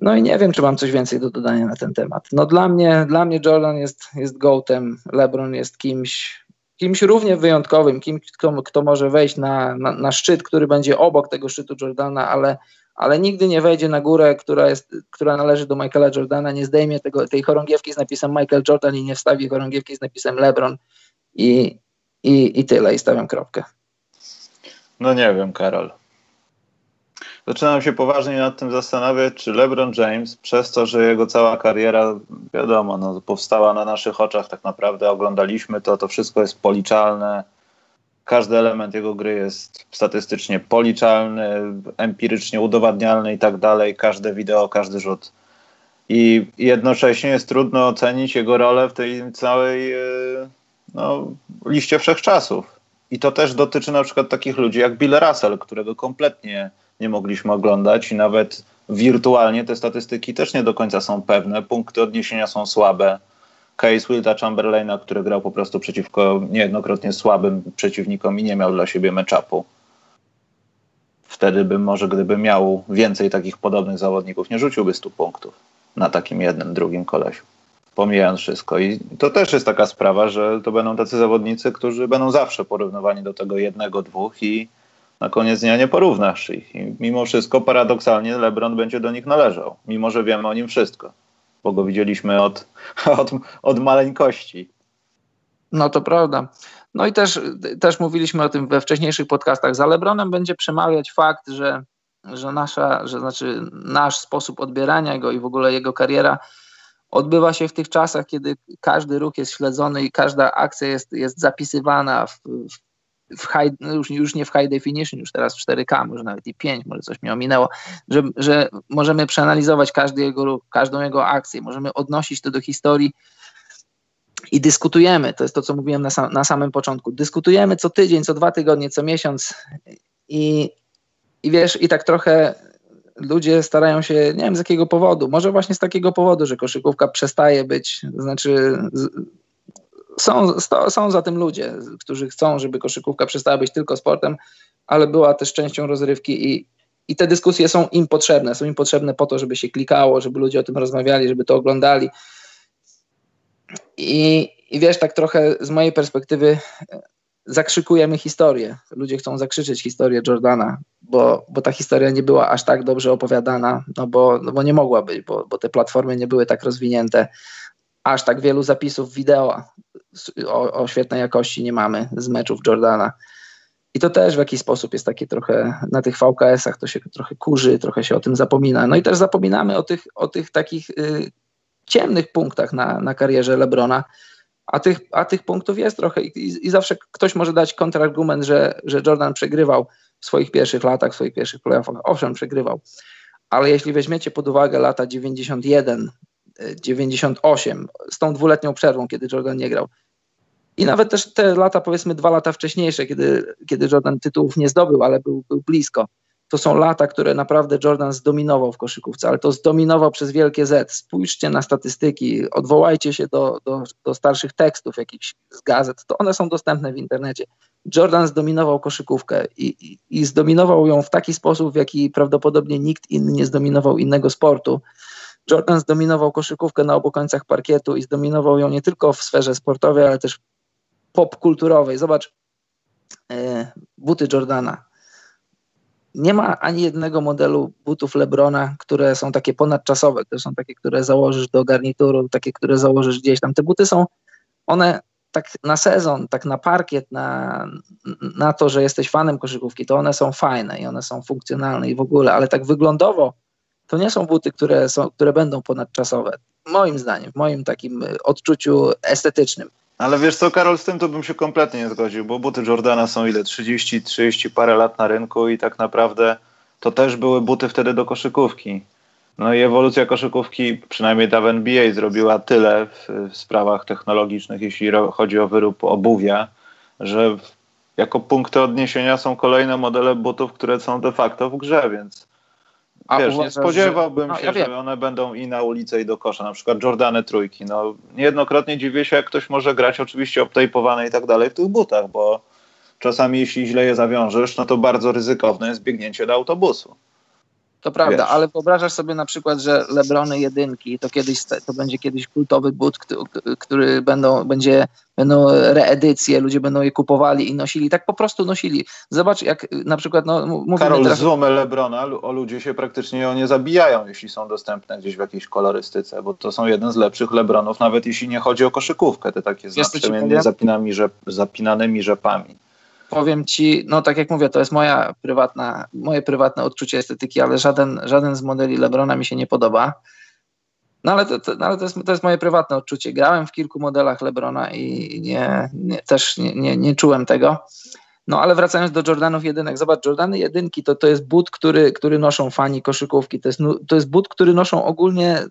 Speaker 2: no i nie wiem, czy mam coś więcej do dodania na ten temat. No dla mnie, dla mnie Jordan jest, jest gołtem, LeBron jest kimś, kimś równie wyjątkowym, kimś, kto, kto może wejść na, na, na szczyt, który będzie obok tego szczytu Jordana, ale ale nigdy nie wejdzie na górę, która, jest, która należy do Michaela Jordana, nie zdejmie tego, tej chorągiewki z napisem Michael Jordan i nie wstawi chorągiewki z napisem LeBron i, i, i tyle, i stawiam kropkę.
Speaker 1: No nie wiem, Karol. Zaczynam się poważnie nad tym zastanawiać, czy LeBron James, przez to, że jego cała kariera, wiadomo, no, powstała na naszych oczach, tak naprawdę oglądaliśmy to, to wszystko jest policzalne, każdy element jego gry jest statystycznie policzalny, empirycznie udowadnialny i tak dalej. Każde wideo, każdy rzut. I jednocześnie jest trudno ocenić jego rolę w tej całej e, no, liście wszechczasów. I to też dotyczy na przykład takich ludzi jak Bill Russell, którego kompletnie nie mogliśmy oglądać i nawet wirtualnie te statystyki też nie do końca są pewne. Punkty odniesienia są słabe case Wilda Chamberlaina, który grał po prostu przeciwko niejednokrotnie słabym przeciwnikom i nie miał dla siebie meczapu. Wtedy bym może, gdyby miał więcej takich podobnych zawodników, nie rzuciłby 100 punktów na takim jednym, drugim kolesiu. Pomijając wszystko. I to też jest taka sprawa, że to będą tacy zawodnicy, którzy będą zawsze porównywani do tego jednego, dwóch i na koniec dnia nie porównasz ich. I mimo wszystko paradoksalnie LeBron będzie do nich należał, mimo że wiemy o nim wszystko bo go widzieliśmy od, [laughs] od, od maleńkości.
Speaker 2: No to prawda. No i też, też mówiliśmy o tym we wcześniejszych podcastach. Za Lebronem będzie przemawiać fakt, że, że, nasza, że znaczy nasz sposób odbierania go i w ogóle jego kariera odbywa się w tych czasach, kiedy każdy ruch jest śledzony i każda akcja jest, jest zapisywana w, w w high, już, już nie w high definition, już teraz w 4K, może nawet i 5, może coś mi ominęło, że, że możemy przeanalizować każdy jego ruch, każdą jego akcję, możemy odnosić to do historii i dyskutujemy, to jest to, co mówiłem na, sam, na samym początku, dyskutujemy co tydzień, co dwa tygodnie, co miesiąc i, i wiesz, i tak trochę ludzie starają się, nie wiem z jakiego powodu, może właśnie z takiego powodu, że koszykówka przestaje być, znaczy są, są za tym ludzie, którzy chcą, żeby koszykówka przestała być tylko sportem, ale była też częścią rozrywki i, i te dyskusje są im potrzebne. Są im potrzebne po to, żeby się klikało, żeby ludzie o tym rozmawiali, żeby to oglądali. I, i wiesz, tak trochę z mojej perspektywy zakrzykujemy historię. Ludzie chcą zakrzyczeć historię Jordana, bo, bo ta historia nie była aż tak dobrze opowiadana, no bo, no bo nie mogła być, bo, bo te platformy nie były tak rozwinięte. Aż tak wielu zapisów wideo o, o świetnej jakości nie mamy z meczów Jordana. I to też w jakiś sposób jest takie trochę, na tych VKS-ach to się trochę kurzy, trochę się o tym zapomina. No i też zapominamy o tych, o tych takich y, ciemnych punktach na, na karierze Lebrona, a tych, a tych punktów jest trochę I, i, zawsze ktoś może dać kontrargument, że, że Jordan przegrywał w swoich pierwszych latach, w swoich pierwszych playoffach. Owszem, przegrywał, ale jeśli weźmiecie pod uwagę lata 91, 98, z tą dwuletnią przerwą, kiedy Jordan nie grał, i nawet też te lata, powiedzmy dwa lata wcześniejsze, kiedy, kiedy Jordan tytułów nie zdobył, ale był, był blisko, to są lata, które naprawdę Jordan zdominował w koszykówce, ale to zdominował przez wielkie Z. Spójrzcie na statystyki, odwołajcie się do, do, do starszych tekstów jakichś z gazet, to one są dostępne w internecie. Jordan zdominował koszykówkę i, i, i zdominował ją w taki sposób, w jaki prawdopodobnie nikt inny nie zdominował innego sportu. Jordan zdominował koszykówkę na obu końcach parkietu i zdominował ją nie tylko w sferze sportowej, ale też popkulturowej. Zobacz, e, buty Jordana nie ma ani jednego modelu butów Lebrona, które są takie ponadczasowe, które są takie, które założysz do garnituru, takie, które założysz gdzieś tam. Te buty są, one tak na sezon, tak na parkiet, na, na to, że jesteś fanem koszykówki, to one są fajne i one są funkcjonalne i w ogóle, ale tak wyglądowo to nie są buty, które, są, które będą ponadczasowe. Moim zdaniem, w moim takim odczuciu estetycznym.
Speaker 1: Ale wiesz co, Karol, z tym to bym się kompletnie nie zgodził, bo buty Jordana są ile? 30, 30 parę lat na rynku i tak naprawdę to też były buty wtedy do koszykówki. No i ewolucja koszykówki, przynajmniej ta w NBA, zrobiła tyle w, w sprawach technologicznych, jeśli chodzi o wyrób obuwia, że jako punkty odniesienia są kolejne modele butów, które są de facto w grze, więc a Wiesz, uważasz, nie spodziewałbym że... no, się, ja że one będą i na ulicę, i do kosza. Na przykład Jordany trójki. No, niejednokrotnie dziwię się, jak ktoś może grać oczywiście obtejpowane i tak dalej w tych butach, bo czasami jeśli źle je zawiążesz, no to bardzo ryzykowne jest biegnięcie do autobusu.
Speaker 2: To prawda, Wiesz. ale wyobrażasz sobie na przykład, że Lebrony jedynki to kiedyś to będzie kiedyś kultowy but, który będą, będzie, będą reedycje, ludzie będą je kupowali i nosili, tak po prostu nosili. Zobacz, jak na przykład no, mówimy
Speaker 1: Karol,
Speaker 2: teraz...
Speaker 1: złomy Lebrona, o ludzie się praktycznie o nie zabijają, jeśli są dostępne gdzieś w jakiejś kolorystyce, bo to są jeden z lepszych Lebronów, nawet jeśli nie chodzi o koszykówkę, te takie z naprzemiennie rzep, zapinanymi rzepami
Speaker 2: powiem ci, no tak jak mówię, to jest moja prywatna, moje prywatne odczucie estetyki, ale żaden, żaden z modeli Lebrona mi się nie podoba. No ale, to, to, no ale to, jest, to jest moje prywatne odczucie. Grałem w kilku modelach Lebrona i nie, nie, też nie, nie, nie czułem tego. No ale wracając do Jordanów jedynek, zobacz, Jordany jedynki to, to jest but, który, który noszą fani koszykówki. To jest, to jest but, który noszą ogólnie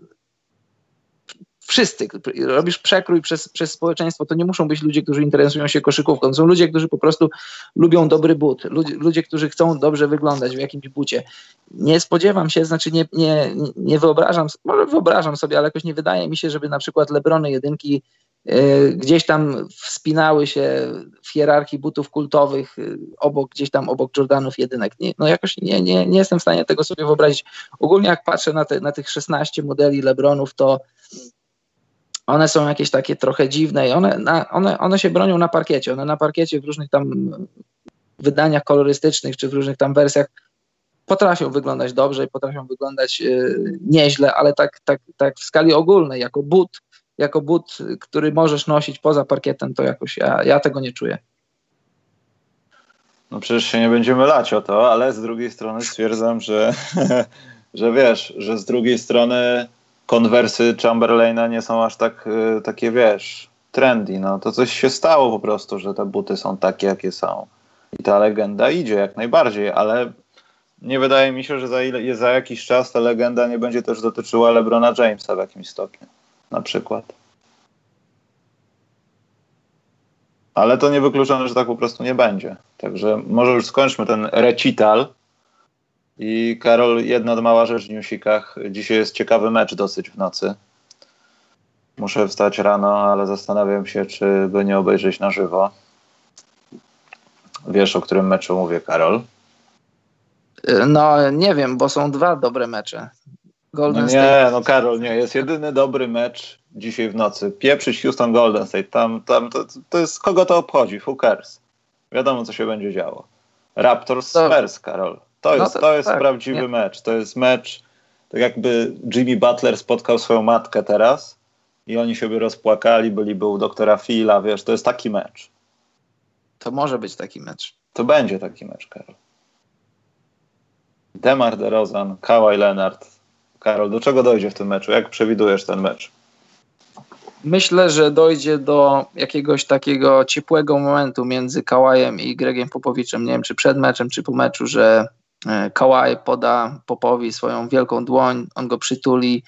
Speaker 2: wszyscy, robisz przekrój przez, przez społeczeństwo, to nie muszą być ludzie, którzy interesują się koszykówką, to są ludzie, którzy po prostu lubią dobry but, ludzie, ludzie którzy chcą dobrze wyglądać w jakimś bucie. Nie spodziewam się, znaczy nie, nie, nie wyobrażam, może wyobrażam sobie, ale jakoś nie wydaje mi się, żeby na przykład Lebrony jedynki yy, gdzieś tam wspinały się w hierarchii butów kultowych yy, obok, gdzieś tam obok Jordanów jedynek. Nie, no jakoś nie, nie, nie jestem w stanie tego sobie wyobrazić. Ogólnie jak patrzę na, te, na tych 16 modeli Lebronów, to one są jakieś takie trochę dziwne i one, na, one, one się bronią na parkiecie. One na parkiecie w różnych tam wydaniach kolorystycznych czy w różnych tam wersjach potrafią wyglądać dobrze i potrafią wyglądać yy, nieźle, ale tak, tak, tak w skali ogólnej, jako but, jako but, który możesz nosić poza parkietem, to jakoś ja, ja tego nie czuję.
Speaker 1: No przecież się nie będziemy lać o to, ale z drugiej strony stwierdzam, że, [laughs] że wiesz, że z drugiej strony konwersy Chamberlaina nie są aż tak y, takie, wiesz, trendy. No to coś się stało po prostu, że te buty są takie, jakie są. I ta legenda idzie jak najbardziej, ale nie wydaje mi się, że za, ile, za jakiś czas ta legenda nie będzie też dotyczyła LeBrona Jamesa w jakimś stopniu. Na przykład. Ale to niewykluczone, że tak po prostu nie będzie. Także może już skończmy ten recital i Karol, jedna mała rzecz w newsikach. Dzisiaj jest ciekawy mecz dosyć w nocy. Muszę wstać rano, ale zastanawiam się, czy by nie obejrzeć na żywo. Wiesz, o którym meczu mówię, Karol?
Speaker 2: No, nie wiem, bo są dwa dobre mecze.
Speaker 1: Golden no nie, State. no Karol, nie, jest jedyny dobry mecz dzisiaj w nocy. Pieprzyć Houston Golden State. Tam, tam to, to jest, kogo to obchodzi? Who cares? Wiadomo, co się będzie działo. Raptors Spurs, Karol. To jest, no to, to jest tak, prawdziwy nie. mecz. To jest mecz, tak jakby Jimmy Butler spotkał swoją matkę teraz i oni się by rozpłakali, byliby u doktora Phila, wiesz, to jest taki mecz.
Speaker 2: To może być taki mecz.
Speaker 1: To będzie taki mecz, Karol. Demar DeRozan, Kawhi Leonard. Karol, do czego dojdzie w tym meczu? Jak przewidujesz ten mecz?
Speaker 2: Myślę, że dojdzie do jakiegoś takiego ciepłego momentu między Kałajem i Gregiem Popowiczem. Nie wiem, czy przed meczem, czy po meczu, że Kałaj poda Popowi swoją wielką dłoń, on go przytuli,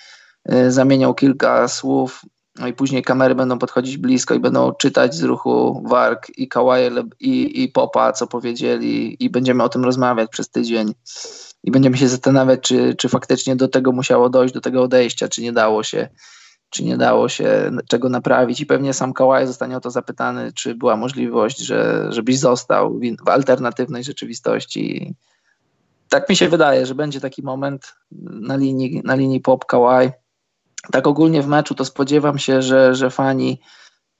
Speaker 2: e, zamieniał kilka słów, no i później kamery będą podchodzić blisko i będą czytać z ruchu warg i Kałaje i, i Popa, co powiedzieli i będziemy o tym rozmawiać przez tydzień i będziemy się zastanawiać, czy, czy faktycznie do tego musiało dojść, do tego odejścia, czy nie dało się czy nie dało się czego naprawić i pewnie sam Kałaj zostanie o to zapytany, czy była możliwość, że, żebyś został w alternatywnej rzeczywistości. Tak mi się wydaje, że będzie taki moment na linii, na linii pop Kałaj. Tak ogólnie w meczu to spodziewam się, że, że fani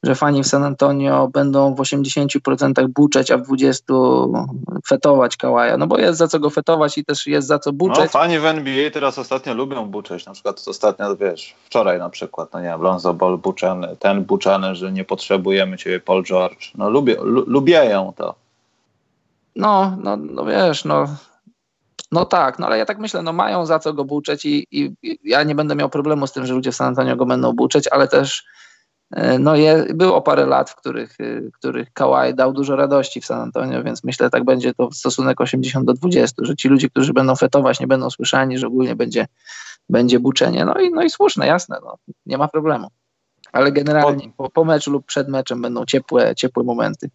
Speaker 2: że fani w San Antonio będą w 80% buczeć, a w 20% fetować Kałaja. No bo jest za co go fetować i też jest za co buczeć. No,
Speaker 1: fani w NBA teraz ostatnio lubią buczeć. Na przykład ostatnio, wiesz, wczoraj na przykład, no nie wiem, Lonzo Ball buczany, ten buczany, że nie potrzebujemy ciebie, Paul George. No lubię, lubieją to.
Speaker 2: No, no, no wiesz, no no tak, no ale ja tak myślę, no mają za co go buczeć i, i, i, ja nie będę miał problemu z tym, że ludzie w San Antonio go będą buczeć, ale też E, no je, było parę lat, w których, w których Kawhi dał dużo radości w San Antonio, więc myślę, tak będzie to stosunek 80 do 20, że ci ludzie, którzy będą fetować, nie będą słyszani, że ogólnie będzie, będzie buczenie. No i, no i słuszne, jasne, no, nie ma problemu. Ale generalnie po, po meczu lub przed meczem będą ciepłe, ciepłe momenty.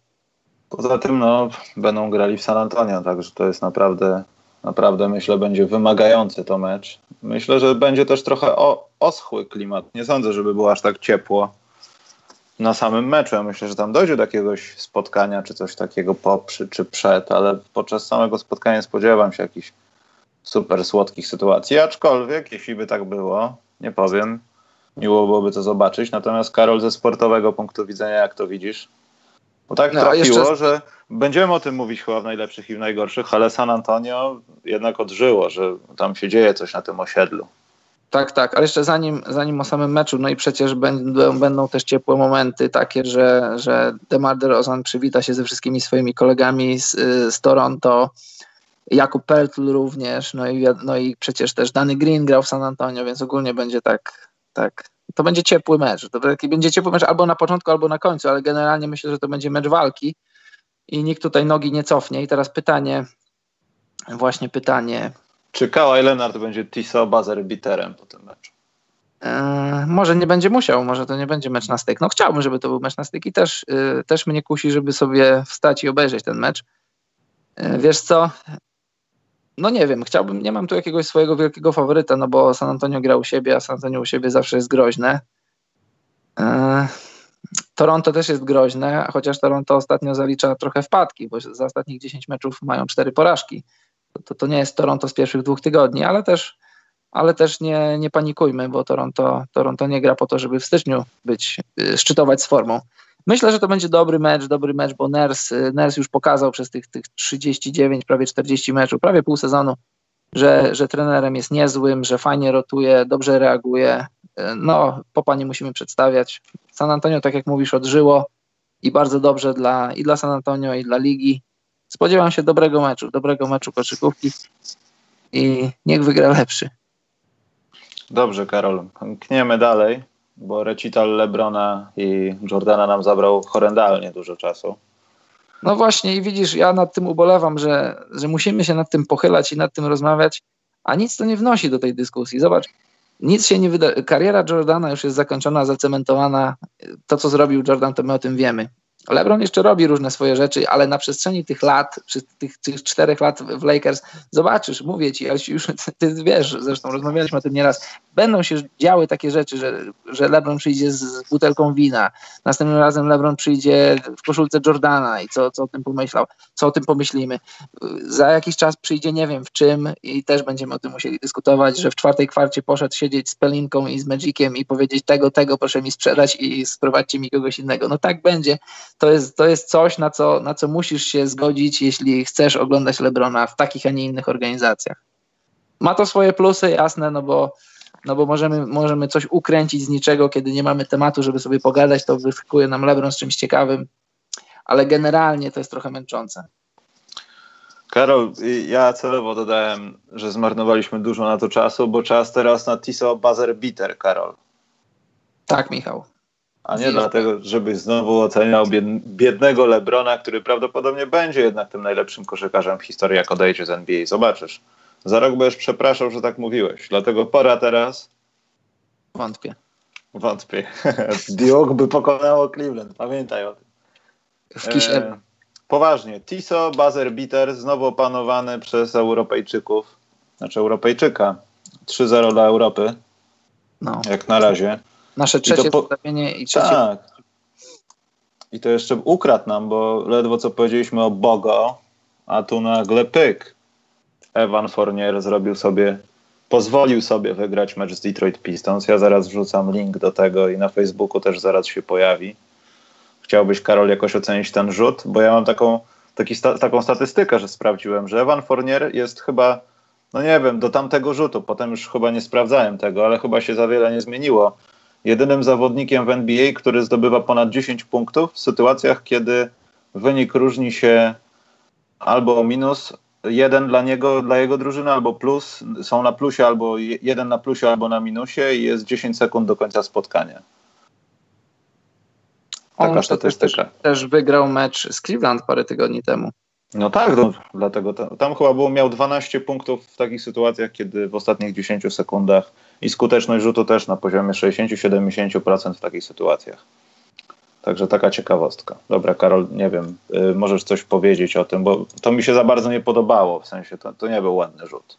Speaker 1: Poza tym no, będą grali w San Antonio, także to jest naprawdę, naprawdę myślę, będzie wymagający to mecz. Myślę, że będzie też trochę o, oschły klimat. Nie sądzę, żeby było aż tak ciepło na samym meczu. Ja myślę, że tam dojdzie do jakiegoś spotkania, czy coś takiego po, czy przed, ale podczas samego spotkania spodziewam się jakichś super słodkich sytuacji. Aczkolwiek, jeśli by tak było, nie powiem, miło byłoby to zobaczyć. Natomiast Karol, ze sportowego punktu widzenia, jak to widzisz? Bo tak no, trafiło, jeszcze... że będziemy o tym mówić chyba w najlepszych i w najgorszych, ale San Antonio jednak odżyło, że tam się dzieje coś na tym osiedlu.
Speaker 2: Tak, tak, ale jeszcze zanim, zanim o samym meczu, no i przecież będą, będą też ciepłe momenty takie, że, że DeMar DeRozan przywita się ze wszystkimi swoimi kolegami z, z Toronto, Jakub Pertl również, no i, no i przecież też Danny Green grał w San Antonio, więc ogólnie będzie tak, tak, to będzie ciepły mecz, to będzie ciepły mecz albo na początku, albo na końcu, ale generalnie myślę, że to będzie mecz walki i nikt tutaj nogi nie cofnie i teraz pytanie, właśnie pytanie,
Speaker 1: czy Kawhi Leonard będzie Tiso buzzer biterem po tym meczu?
Speaker 2: Eee, może nie będzie musiał, może to nie będzie mecz na styk. No chciałbym, żeby to był mecz na styk i też, yy, też mnie kusi, żeby sobie wstać i obejrzeć ten mecz. Yy, wiesz co? No nie wiem, chciałbym, nie mam tu jakiegoś swojego wielkiego faworyta, no bo San Antonio gra u siebie, a San Antonio u siebie zawsze jest groźne. Yy, Toronto też jest groźne, chociaż Toronto ostatnio zalicza trochę wpadki, bo za ostatnich 10 meczów mają 4 porażki to, to nie jest Toronto z pierwszych dwóch tygodni, ale też, ale też nie, nie panikujmy, bo Toronto, Toronto nie gra po to, żeby w styczniu być, y, szczytować z formą. Myślę, że to będzie dobry mecz, dobry mecz, bo Ners, Ners już pokazał przez tych, tych 39, prawie 40 meczów, prawie pół sezonu, że, że trenerem jest niezłym, że fajnie rotuje, dobrze reaguje. No, popa nie musimy przedstawiać. San Antonio, tak jak mówisz, odżyło i bardzo dobrze dla, i dla San Antonio, i dla ligi spodziewam się dobrego meczu, dobrego meczu koszykówki i niech wygra lepszy.
Speaker 1: Dobrze, Karol. Kniemy dalej, bo recital Lebrona i Jordana nam zabrał horrendalnie dużo czasu.
Speaker 2: No właśnie i widzisz, ja nad tym ubolewam, że, że musimy się nad tym pochylać i nad tym rozmawiać, a nic to nie wnosi do tej dyskusji. Zobacz, nic się nie wyda. Kariera Jordana już jest zakończona, zacementowana. To, co zrobił Jordan, to my o tym wiemy. LeBron jeszcze robi różne swoje rzeczy, ale na przestrzeni tych lat, tych, tych czterech lat w Lakers, zobaczysz, mówię ci, już ty wiesz, zresztą rozmawialiśmy o tym nieraz, będą się działy takie rzeczy, że, że LeBron przyjdzie z butelką wina, następnym razem LeBron przyjdzie w koszulce Jordana i co, co o tym pomyślał, co o tym pomyślimy. Za jakiś czas przyjdzie nie wiem w czym i też będziemy o tym musieli dyskutować, że w czwartej kwarcie poszedł siedzieć z Pelinką i z Magiciem i powiedzieć tego, tego proszę mi sprzedać i sprowadźcie mi kogoś innego. No tak będzie to jest, to jest coś, na co, na co musisz się zgodzić, jeśli chcesz oglądać Lebrona w takich, a nie innych organizacjach. Ma to swoje plusy, jasne, no bo, no bo możemy, możemy coś ukręcić z niczego, kiedy nie mamy tematu, żeby sobie pogadać, to wyskakuje nam Lebron z czymś ciekawym, ale generalnie to jest trochę męczące.
Speaker 1: Karol, ja celowo dodałem, że zmarnowaliśmy dużo na to czasu, bo czas teraz na Tiso Buzzer Bitter, Karol.
Speaker 2: Tak, Michał
Speaker 1: a nie dlatego, żebyś znowu oceniał biednego Lebrona, który prawdopodobnie będzie jednak tym najlepszym koszykarzem w historii, jak odejdzie z NBA. Zobaczysz. Za rok będziesz przepraszał, że tak mówiłeś. Dlatego pora teraz.
Speaker 2: Wątpię.
Speaker 1: Wątpię. [laughs] Duke by pokonało Cleveland. Pamiętaj o tym.
Speaker 2: W e,
Speaker 1: Poważnie. Tiso, buzzer beater, znowu opanowany przez Europejczyków. Znaczy Europejczyka. 3-0 dla Europy. No. Jak na razie.
Speaker 2: Nasze trzecie po... i trzecie. Tak.
Speaker 1: I to jeszcze ukradł nam, bo ledwo co powiedzieliśmy o Bogo, a tu nagle pyk. Evan Fournier zrobił sobie, pozwolił sobie wygrać mecz z Detroit Pistons. Ja zaraz wrzucam link do tego i na Facebooku też zaraz się pojawi. Chciałbyś, Karol, jakoś ocenić ten rzut? Bo ja mam taką, taki sta taką statystykę, że sprawdziłem, że Evan Fournier jest chyba, no nie wiem, do tamtego rzutu, potem już chyba nie sprawdzałem tego, ale chyba się za wiele nie zmieniło jedynym zawodnikiem w NBA, który zdobywa ponad 10 punktów w sytuacjach, kiedy wynik różni się albo minus jeden dla niego, dla jego drużyny, albo plus, są na plusie, albo jeden na plusie, albo na minusie i jest 10 sekund do końca spotkania.
Speaker 2: Taka On statystyka. Też, też wygrał mecz z Cleveland parę tygodni temu.
Speaker 1: No tak, no, dlatego tam, tam chyba było, miał 12 punktów w takich sytuacjach, kiedy w ostatnich 10 sekundach i skuteczność rzutu też na poziomie 60-70% w takich sytuacjach. Także taka ciekawostka. Dobra, Karol, nie wiem, y, możesz coś powiedzieć o tym, bo to mi się za bardzo nie podobało, w sensie to, to nie był ładny rzut.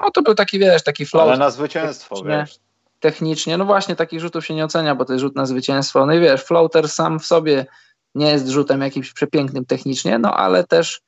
Speaker 2: No to był taki, wiesz, taki flow.
Speaker 1: Ale na zwycięstwo, technicznie, wiesz.
Speaker 2: Technicznie, no właśnie, takich rzutów się nie ocenia, bo to jest rzut na zwycięstwo. No i wiesz, floater sam w sobie nie jest rzutem jakimś przepięknym technicznie, no ale też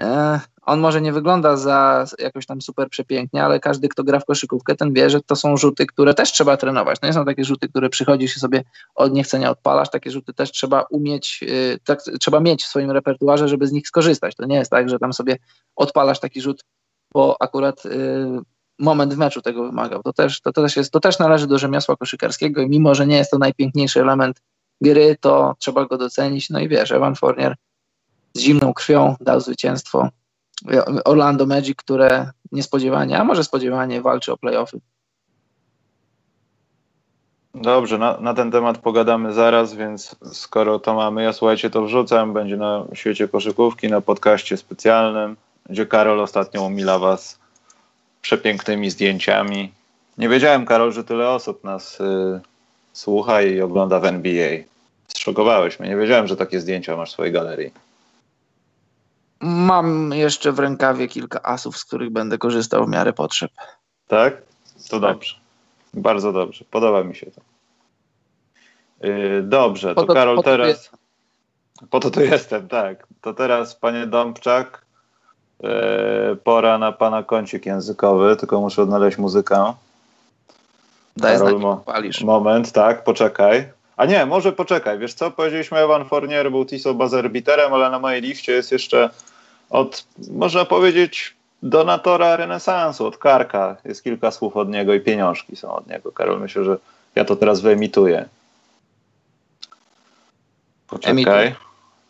Speaker 2: e, on może nie wygląda za jakoś tam super przepięknie, ale każdy, kto gra w koszykówkę, ten wie, że to są rzuty, które też trzeba trenować. To nie są takie rzuty, które przychodzisz i sobie od niechcenia odpalasz. Takie rzuty też trzeba umieć, yy, tak, trzeba mieć w swoim repertuarze, żeby z nich skorzystać. To nie jest tak, że tam sobie odpalasz taki rzut, bo akurat yy, moment w meczu tego wymagał. To też, to, też jest, to też należy do rzemiosła koszykarskiego i mimo, że nie jest to najpiękniejszy element gry, to trzeba go docenić. No i wiesz, Evan Fournier z zimną krwią dał zwycięstwo Orlando Magic, które niespodziewanie, a może spodziewanie walczy o playoffy.
Speaker 1: Dobrze, na, na, ten temat pogadamy zaraz, więc skoro to mamy, ja słuchajcie, to wrzucam, będzie na świecie koszykówki, na podcaście specjalnym, gdzie Karol ostatnio umila was przepięknymi zdjęciami. Nie wiedziałem, Karol, że tyle osób nas y, słucha i ogląda w NBA. Zszokowałeś mnie, nie wiedziałem, że takie zdjęcia masz w swojej galerii.
Speaker 2: Mam jeszcze w rękawie kilka asów, z których będę korzystał w miarę potrzeb.
Speaker 1: Tak? To tak. dobrze. Bardzo dobrze. Podoba mi się to. Yy, dobrze, to, to Karol po teraz. To po to tu jestem, tak. To teraz, panie Dąbczak, yy, pora na pana kącik językowy, tylko muszę odnaleźć muzykę.
Speaker 2: Daj Karol, mo
Speaker 1: moment, tak, poczekaj. A nie, może poczekaj, wiesz co, powiedzieliśmy Evan Fournier był Tiso Bazerbiterem, ale na mojej liście jest jeszcze od, można powiedzieć, donatora renesansu, od Karka. Jest kilka słów od niego i pieniążki są od niego. Karol, myślę, że ja to teraz wyemituję. Poczekaj.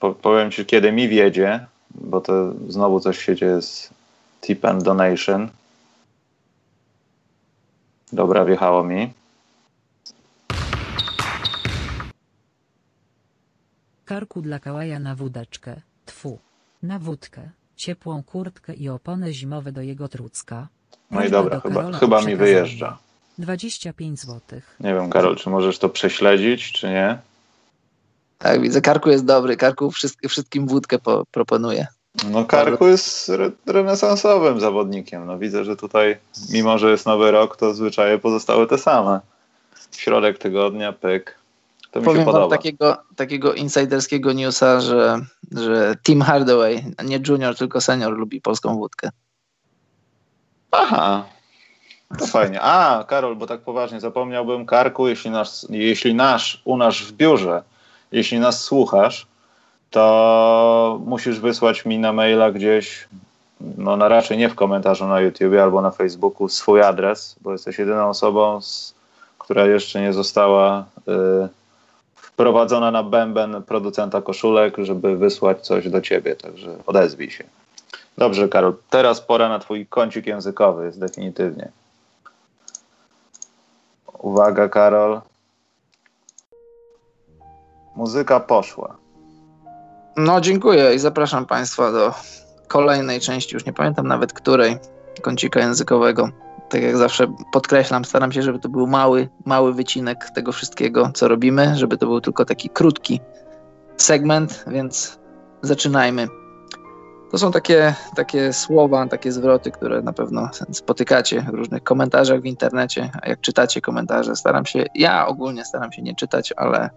Speaker 1: Po, powiem ci, kiedy mi wiedzie, bo to znowu coś się dzieje z tip and donation. Dobra, wjechało mi.
Speaker 3: Karku dla kałaja na wódeczkę. Tfu na wódkę, ciepłą kurtkę i opony zimowe do jego trucka.
Speaker 1: No i dobra, chyba, chyba mi wyjeżdża.
Speaker 3: 25 zł.
Speaker 1: Nie wiem, Karol, czy możesz to prześledzić, czy nie?
Speaker 2: Tak, widzę, Karku jest dobry. Karku wszystkim, wszystkim wódkę po, proponuje.
Speaker 1: No Karku jest re renesansowym zawodnikiem. No widzę, że tutaj, mimo że jest nowy rok, to zwyczaje pozostały te same. Środek tygodnia, pyk. To mi
Speaker 2: Powiem
Speaker 1: się podoba.
Speaker 2: wam takiego, takiego insiderskiego newsa, że, że Tim Hardaway, nie junior, tylko senior lubi polską wódkę.
Speaker 1: Aha, to fajnie. A, Karol, bo tak poważnie zapomniałbym, Karku, jeśli nasz, jeśli nasz u nas w biurze, jeśli nas słuchasz, to musisz wysłać mi na maila gdzieś, no na raczej nie w komentarzu na YouTubie albo na Facebooku, swój adres, bo jesteś jedyną osobą, z, która jeszcze nie została y, wprowadzona na bęben producenta koszulek, żeby wysłać coś do ciebie, także odezwij się. Dobrze, Karol, teraz pora na twój kącik językowy, jest definitywnie. Uwaga, Karol. Muzyka poszła.
Speaker 2: No, dziękuję i zapraszam Państwa do kolejnej części, już nie pamiętam nawet której, kącika językowego. Tak jak zawsze podkreślam, staram się, żeby to był mały, mały wycinek tego wszystkiego, co robimy, żeby to był tylko taki krótki segment, więc zaczynajmy. To są takie, takie słowa, takie zwroty, które na pewno spotykacie w różnych komentarzach w internecie, a jak czytacie komentarze, staram się, ja ogólnie staram się nie czytać, ale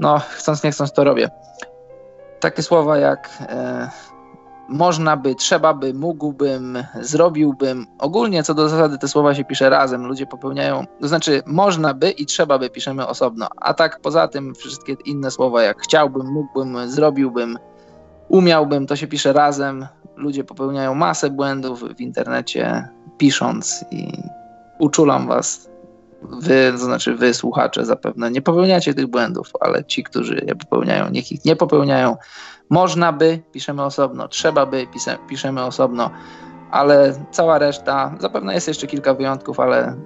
Speaker 2: no, chcąc nie chcąc to robię. Takie słowa jak e, można by, trzeba by, mógłbym, zrobiłbym. Ogólnie co do zasady te słowa się pisze razem. Ludzie popełniają, to znaczy można by i trzeba by piszemy osobno. A tak poza tym wszystkie inne słowa jak chciałbym, mógłbym, zrobiłbym, umiałbym, to się pisze razem. Ludzie popełniają masę błędów w internecie pisząc i uczulam was. Wy, to znaczy wy słuchacze zapewne nie popełniacie tych błędów, ale ci, którzy je popełniają, niech ich nie popełniają. Można by, piszemy osobno, trzeba by, piszemy osobno, ale cała reszta, zapewne jest jeszcze kilka wyjątków, ale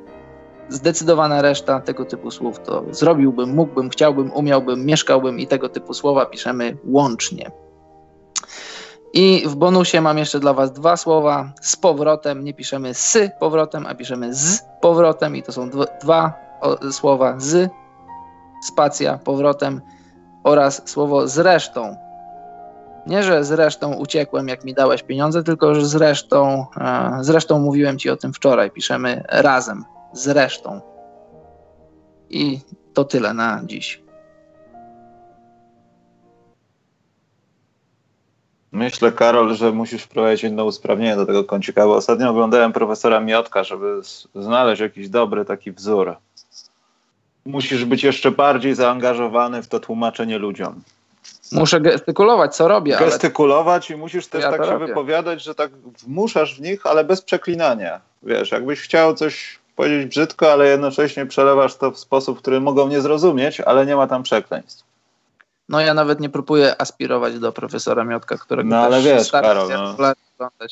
Speaker 2: zdecydowana reszta tego typu słów to zrobiłbym, mógłbym, chciałbym, umiałbym, mieszkałbym i tego typu słowa piszemy łącznie. I w bonusie mam jeszcze dla Was dwa słowa. Z powrotem, nie piszemy z powrotem, a piszemy z powrotem, i to są dwa słowa z, spacja, powrotem oraz słowo zresztą. Nie, że zresztą uciekłem, jak mi dałeś pieniądze, tylko że zresztą, e, zresztą mówiłem Ci o tym wczoraj. Piszemy razem, zresztą. I to tyle na dziś.
Speaker 1: Myślę, Karol, że musisz wprowadzić jedno usprawnienie do tego kącika, bo ostatnio oglądałem profesora Miotka, żeby znaleźć jakiś dobry taki wzór. Musisz być jeszcze bardziej zaangażowany w to tłumaczenie ludziom.
Speaker 2: Muszę gestykulować, co robię.
Speaker 1: Gestykulować ale... i musisz też ja tak się robię. wypowiadać, że tak wmuszasz w nich, ale bez przeklinania. Wiesz, jakbyś chciał coś powiedzieć brzydko, ale jednocześnie przelewasz to w sposób, który mogą nie zrozumieć, ale nie ma tam przekleństw.
Speaker 2: No ja nawet nie próbuję aspirować do profesora Miotka, którego
Speaker 1: no, ale wiesz, Karol, no.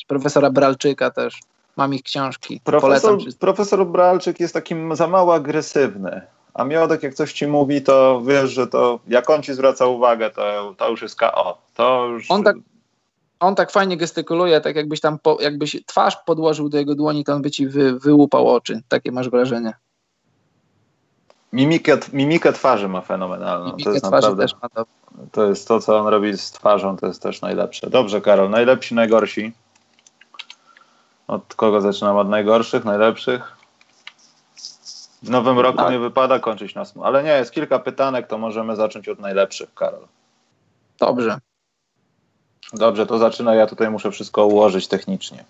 Speaker 2: Profesora Bralczyka też. Mam ich książki.
Speaker 1: Profesor, profesor Bralczyk jest takim za mało agresywny. A Miodek, jak coś ci mówi, to wiesz, że to jak on ci zwraca uwagę, to, to już jest KO. To już...
Speaker 2: On tak, on tak fajnie gestykuluje, tak jakbyś tam, po, jakbyś twarz podłożył do jego dłoni, to on by ci wy, wyłupał oczy. Takie masz wrażenie.
Speaker 1: Mimikę, mimikę twarzy ma fenomenalną. Mimikę to jest naprawdę, ma to. to jest to, co on robi z twarzą, to jest też najlepsze. Dobrze, Karol, najlepsi, najgorsi. Od kogo zaczynam? Od najgorszych, najlepszych? W nowym roku tak. nie wypada kończyć nas, ale nie, jest kilka pytanek, to możemy zacząć od najlepszych, Karol.
Speaker 2: Dobrze.
Speaker 1: Dobrze, to zaczyna. Ja tutaj muszę wszystko ułożyć technicznie.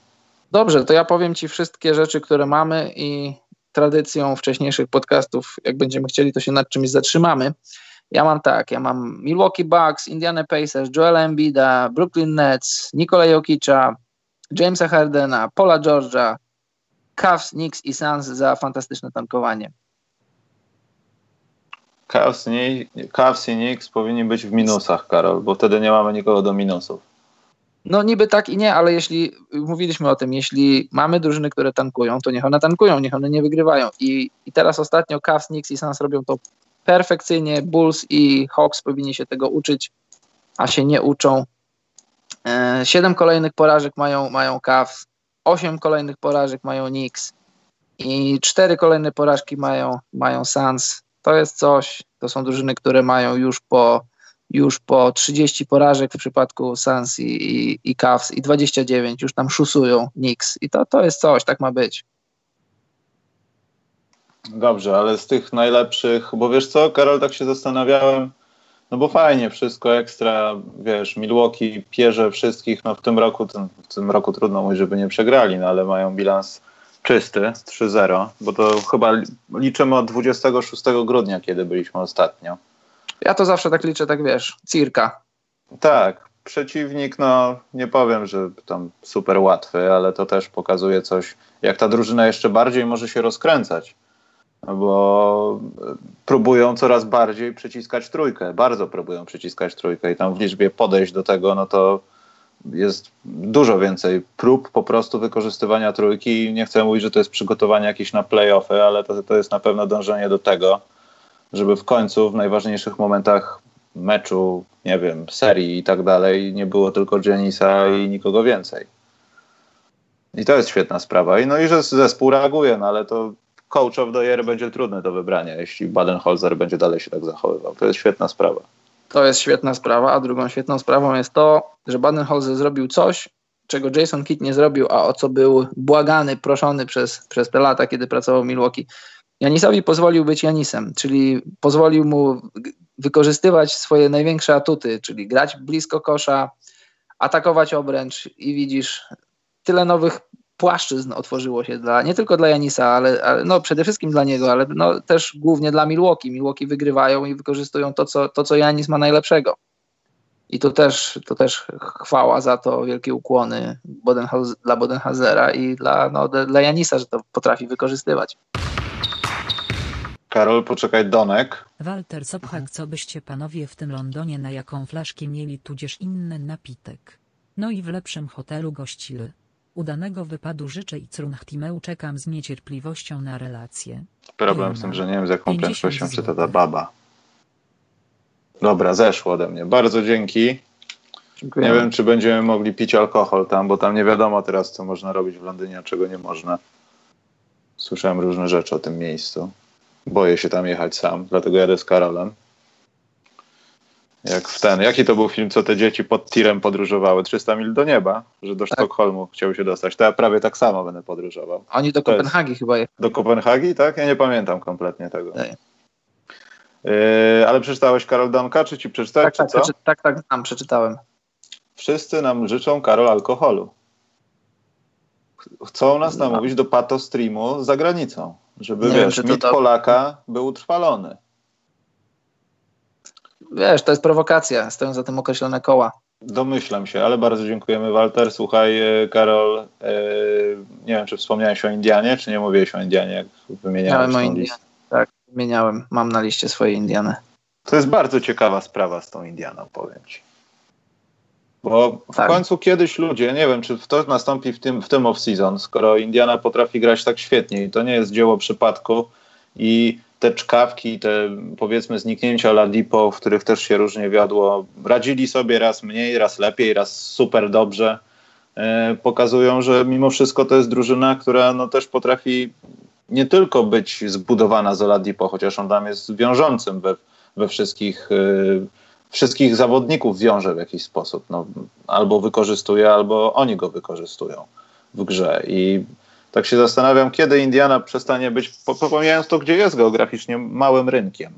Speaker 2: Dobrze, to ja powiem Ci wszystkie rzeczy, które mamy i tradycją wcześniejszych podcastów, jak będziemy chcieli, to się nad czymś zatrzymamy. Ja mam tak, ja mam Milwaukee Bucks, Indiana Pacers, Joel Embida, Brooklyn Nets, Nikola Jokicza, Jamesa Hardena, Paula Georgia, Cavs, Knicks i Suns za fantastyczne tankowanie.
Speaker 1: Cavs, Cavs i Knicks powinni być w minusach, Karol, bo wtedy nie mamy nikogo do minusów.
Speaker 2: No niby tak i nie, ale jeśli mówiliśmy o tym, jeśli mamy drużyny, które tankują, to niech one tankują, niech one nie wygrywają. I, i teraz ostatnio Cavs, Knicks i Suns robią to perfekcyjnie. Bulls i Hawks powinni się tego uczyć, a się nie uczą. E, siedem kolejnych porażek mają, mają Cavs, osiem kolejnych porażek mają Knicks i cztery kolejne porażki mają, mają Suns. To jest coś, to są drużyny, które mają już po już po 30 porażek w przypadku Suns i, i, i Cavs i 29 już tam szusują Knicks i to, to jest coś, tak ma być.
Speaker 1: Dobrze, ale z tych najlepszych, bo wiesz co, Karol, tak się zastanawiałem, no bo fajnie, wszystko ekstra, wiesz, Milwaukee pierze wszystkich, no w tym roku, w tym roku trudno mówić, żeby nie przegrali, no ale mają bilans czysty, 3-0, bo to chyba liczymy od 26 grudnia, kiedy byliśmy ostatnio.
Speaker 2: Ja to zawsze tak liczę, tak wiesz, circa.
Speaker 1: Tak, przeciwnik, no nie powiem, że tam super łatwy, ale to też pokazuje coś, jak ta drużyna jeszcze bardziej może się rozkręcać bo próbują coraz bardziej przyciskać trójkę, bardzo próbują przyciskać trójkę i tam w liczbie podejść do tego, no to jest dużo więcej prób po prostu wykorzystywania trójki nie chcę mówić, że to jest przygotowanie jakieś na playoffy, ale to, to jest na pewno dążenie do tego, żeby w końcu w najważniejszych momentach meczu, nie wiem, serii i tak dalej nie było tylko Janisa i nikogo więcej. I to jest świetna sprawa. I no i że zespół reaguje, no ale to coach of the year będzie trudne do wybrania, jeśli Baden-Holzer będzie dalej się tak zachowywał. To jest świetna sprawa.
Speaker 2: To jest świetna sprawa, a drugą świetną sprawą jest to, że Baden-Holzer zrobił coś, czego Jason Kidd nie zrobił, a o co był błagany, proszony przez, przez te lata, kiedy pracował w Milwaukee. Janisowi pozwolił być Janisem, czyli pozwolił mu wykorzystywać swoje największe atuty, czyli grać blisko kosza, atakować obręcz i widzisz tyle nowych płaszczyzn otworzyło się dla, nie tylko dla Janisa, ale, ale, no przede wszystkim dla niego, ale no też głównie dla Milwaukee. Milwaukee wygrywają i wykorzystują to, co, to, co Janis ma najlepszego. I to też, to też chwała za to, wielkie ukłony Bodenhaus, dla Bodenhazera i dla, no, dla Janisa, że to potrafi wykorzystywać.
Speaker 1: Karol, poczekaj, Donek.
Speaker 3: Walter Sophak, co byście panowie w tym Londonie na jaką flaszkę mieli, tudzież inny napitek? No i w lepszym hotelu gościli. Udanego wypadu życzę i Crunchtimeu czekam z niecierpliwością na relację.
Speaker 1: Problem z tym, że nie wiem z jaką prędkością czyta ta baba. Dobra, zeszło ode mnie. Bardzo dzięki. Dziękuję. Nie wiem, czy będziemy mogli pić alkohol tam, bo tam nie wiadomo teraz, co można robić w Londynie, a czego nie można. Słyszałem różne rzeczy o tym miejscu. Boję się tam jechać sam, dlatego jadę z Karolem. Jak w ten, jaki to był film, co te dzieci pod tirem podróżowały? 300 mil do nieba, że do tak. Sztokholmu chciały się dostać. To ja prawie tak samo będę podróżował.
Speaker 2: Oni do Kopenhagi chyba
Speaker 1: jechali. Do Kopenhagi, tak? Ja nie pamiętam kompletnie tego. Yy, ale przeczytałeś Karol Donka, czy ci przeczytać,
Speaker 2: tak,
Speaker 1: czy
Speaker 2: tak,
Speaker 1: co?
Speaker 2: Przeczy tak, tak, znam, przeczytałem.
Speaker 1: Wszyscy nam życzą, Karol, alkoholu. Chcą nas no. namówić do pato streamu za granicą, żeby, nie wiesz, wiem, mit to... Polaka był utrwalony
Speaker 2: wiesz, to jest prowokacja, stoją za tym określone koła.
Speaker 1: Domyślam się, ale bardzo dziękujemy Walter. Słuchaj, e, Karol, e, nie wiem, czy wspomniałeś o Indianie, czy nie mówiłeś o Indianie, jak wymieniałem o Indianie.
Speaker 2: Tak, wymieniałem, mam na liście swoje Indiany.
Speaker 1: To jest bardzo ciekawa sprawa z tą Indianą, powiem ci. Bo w tak. końcu kiedyś ludzie, nie wiem, czy to nastąpi w tym, w tym off-season, skoro Indiana potrafi grać tak świetnie i to nie jest dzieło przypadku i te czkawki, te powiedzmy zniknięcia Ladipo, w których też się różnie wiodło, radzili sobie raz mniej, raz lepiej, raz super dobrze. E, pokazują, że mimo wszystko to jest drużyna, która no też potrafi nie tylko być zbudowana z Oladipo, chociaż on tam jest wiążącym we, we wszystkich, e, wszystkich zawodników wiąże w jakiś sposób. No, albo wykorzystuje, albo oni go wykorzystują w grze. I tak się zastanawiam, kiedy Indiana przestanie być, pomijając to, gdzie jest geograficznie, małym rynkiem.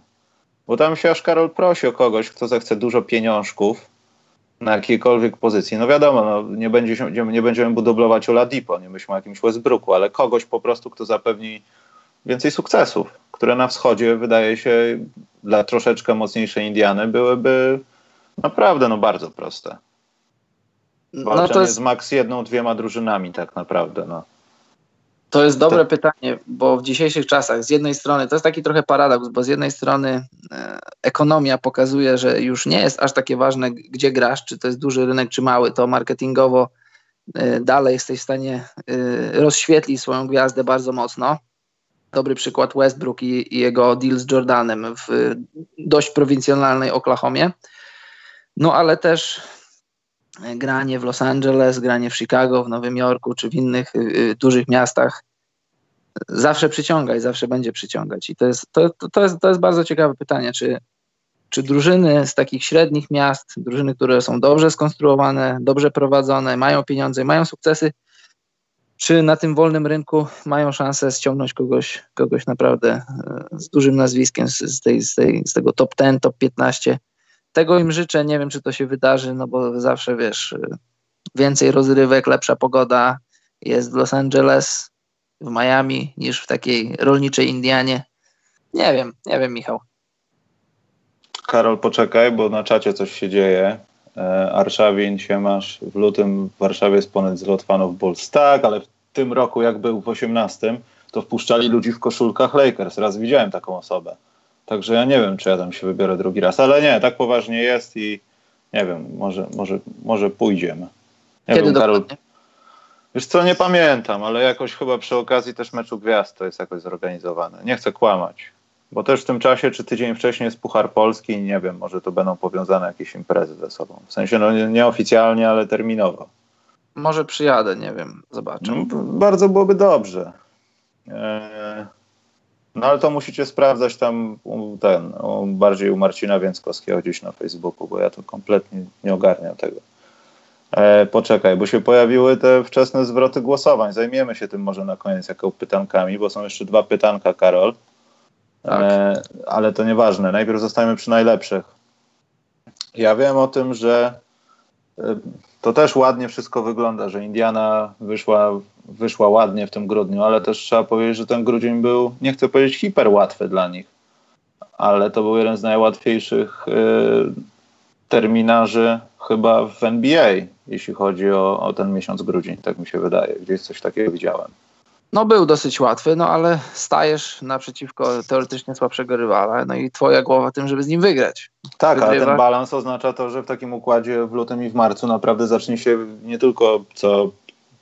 Speaker 1: Bo tam się aż Karol prosi o kogoś, kto zechce dużo pieniążków na jakiejkolwiek pozycji. No wiadomo, no, nie, będzie się, nie będziemy budoblować Oladipo, nie myślimy o jakimś Westbrooku, ale kogoś po prostu, kto zapewni więcej sukcesów, które na wschodzie wydaje się dla troszeczkę mocniejszej Indiany byłyby naprawdę no, bardzo proste. Walczenie no to jest... z max jedną, dwiema drużynami tak naprawdę. No.
Speaker 2: To jest dobre pytanie, bo w dzisiejszych czasach z jednej strony to jest taki trochę paradoks, bo z jednej strony e, ekonomia pokazuje, że już nie jest aż takie ważne, gdzie grasz, czy to jest duży rynek, czy mały, to marketingowo e, dalej jesteś w stanie e, rozświetlić swoją gwiazdę bardzo mocno. Dobry przykład Westbrook i, i jego deal z Jordanem w dość prowincjonalnej Oklahomie. No ale też granie w Los Angeles, granie w Chicago, w Nowym Jorku czy w innych y, y, dużych miastach zawsze przyciąga i zawsze będzie przyciągać. I to jest, to, to, jest, to jest bardzo ciekawe pytanie, czy, czy drużyny z takich średnich miast, drużyny, które są dobrze skonstruowane, dobrze prowadzone, mają pieniądze, mają sukcesy, czy na tym wolnym rynku mają szansę ściągnąć kogoś, kogoś naprawdę e, z dużym nazwiskiem z, tej, z, tej, z tego top 10, top 15. Tego im życzę, nie wiem czy to się wydarzy, no bo zawsze wiesz, e, więcej rozrywek, lepsza pogoda jest w Los Angeles, w Miami niż w takiej rolniczej Indianie. Nie wiem, nie wiem Michał.
Speaker 1: Karol, poczekaj, bo na czacie coś się dzieje. E, Arszawin się masz w lutym w Warszawie jest ponad zlot fanów Bulls. Tak, ale w tym roku, jak był w 18, to wpuszczali ludzi w koszulkach Lakers. Raz widziałem taką osobę. Także ja nie wiem, czy ja tam się wybiorę drugi raz, ale nie, tak poważnie jest i nie wiem, może, może, może pójdziemy.
Speaker 2: Nie Kiedy wiem, Karol.
Speaker 1: Wiesz co, nie pamiętam, ale jakoś chyba przy okazji też meczu gwiazd to jest jakoś zorganizowane. Nie chcę kłamać. Bo też w tym czasie, czy tydzień wcześniej jest Puchar Polski, nie wiem, może to będą powiązane jakieś imprezy ze sobą. W sensie, no nieoficjalnie, ale terminowo.
Speaker 2: Może przyjadę, nie wiem, zobaczę. No,
Speaker 1: bardzo byłoby dobrze. Eee, no ale to musicie sprawdzać tam u, ten, u, bardziej u Marcina Więckowskiego gdzieś na Facebooku, bo ja to kompletnie nie ogarniam tego. E, poczekaj, bo się pojawiły te wczesne zwroty głosowań. Zajmiemy się tym może na koniec jako pytankami, bo są jeszcze dwa pytanka, Karol. Tak. E, ale to nieważne. Najpierw zostajemy przy najlepszych. Ja wiem o tym, że e, to też ładnie wszystko wygląda, że Indiana wyszła, wyszła ładnie w tym grudniu, ale też trzeba powiedzieć, że ten grudzień był, nie chcę powiedzieć hiper łatwy dla nich, ale to był jeden z najłatwiejszych y, terminarzy chyba w NBA, jeśli chodzi o, o ten miesiąc grudzień, tak mi się wydaje. Gdzieś coś takiego widziałem.
Speaker 2: No był dosyć łatwy, no ale stajesz naprzeciwko teoretycznie słabszego rywala, no i twoja głowa tym, żeby z nim wygrać.
Speaker 1: Tak, Wygrywa. ale ten balans oznacza to, że w takim układzie w lutym i w marcu naprawdę zacznie się nie tylko co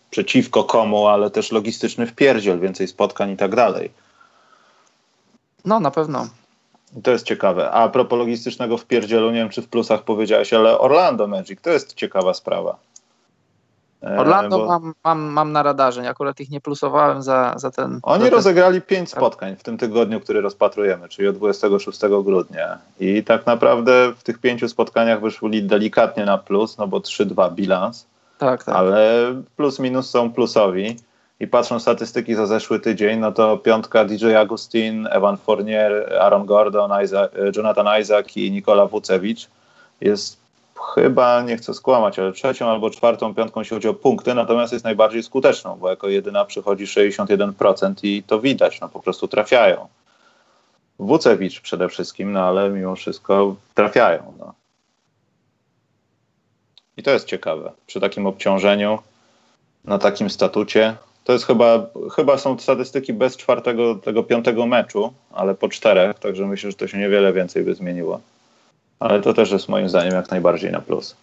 Speaker 1: przeciwko komu, ale też logistyczny wpierdziel, więcej spotkań i tak dalej.
Speaker 2: No, na pewno.
Speaker 1: To jest ciekawe. A, propos logistycznego wpierdzielu, nie wiem czy w plusach powiedziałeś, ale Orlando Magic, to jest ciekawa sprawa.
Speaker 2: E, Orlando bo... mam, mam, mam na radarze, akurat ich nie plusowałem za, za ten...
Speaker 1: Oni
Speaker 2: za
Speaker 1: ten... rozegrali pięć spotkań w tym tygodniu, który rozpatrujemy, czyli od 26 grudnia. I tak naprawdę w tych pięciu spotkaniach wyszli delikatnie na plus, no bo 3-2 bilans.
Speaker 2: Tak, tak.
Speaker 1: Ale plus minus są plusowi. I patrząc statystyki za zeszły tydzień, no to piątka DJ Agustin, Evan Fournier, Aaron Gordon, Isaac, Jonathan Isaac i Nikola Wucewicz jest chyba, nie chcę skłamać, ale trzecią albo czwartą piątką, jeśli chodzi o punkty, natomiast jest najbardziej skuteczną, bo jako jedyna przychodzi 61% i to widać, no po prostu trafiają. Wucewicz przede wszystkim, no ale mimo wszystko trafiają. No. I to jest ciekawe. Przy takim obciążeniu, na takim statucie, to jest chyba, chyba są statystyki bez czwartego, tego piątego meczu, ale po czterech, także myślę, że to się niewiele więcej by zmieniło ale to też jest moim zdaniem jak najbardziej na plus.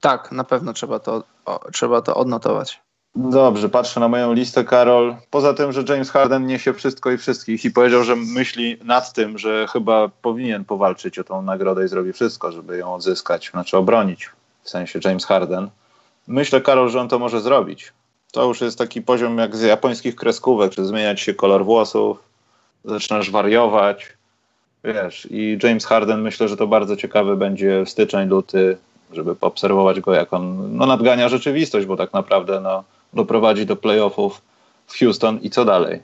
Speaker 2: Tak, na pewno trzeba to, o, trzeba to odnotować.
Speaker 1: Dobrze, patrzę na moją listę, Karol. Poza tym, że James Harden niesie wszystko i wszystkich i powiedział, że myśli nad tym, że chyba powinien powalczyć o tą nagrodę i zrobi wszystko, żeby ją odzyskać, znaczy obronić, w sensie James Harden. Myślę, Karol, że on to może zrobić. To już jest taki poziom jak z japońskich kreskówek, że zmieniać się kolor włosów, zaczynasz wariować, Wiesz, i James Harden myślę, że to bardzo ciekawy będzie styczeń, luty, żeby poobserwować go, jak on no, nadgania rzeczywistość, bo tak naprawdę no, doprowadzi do playoffów w Houston i co dalej.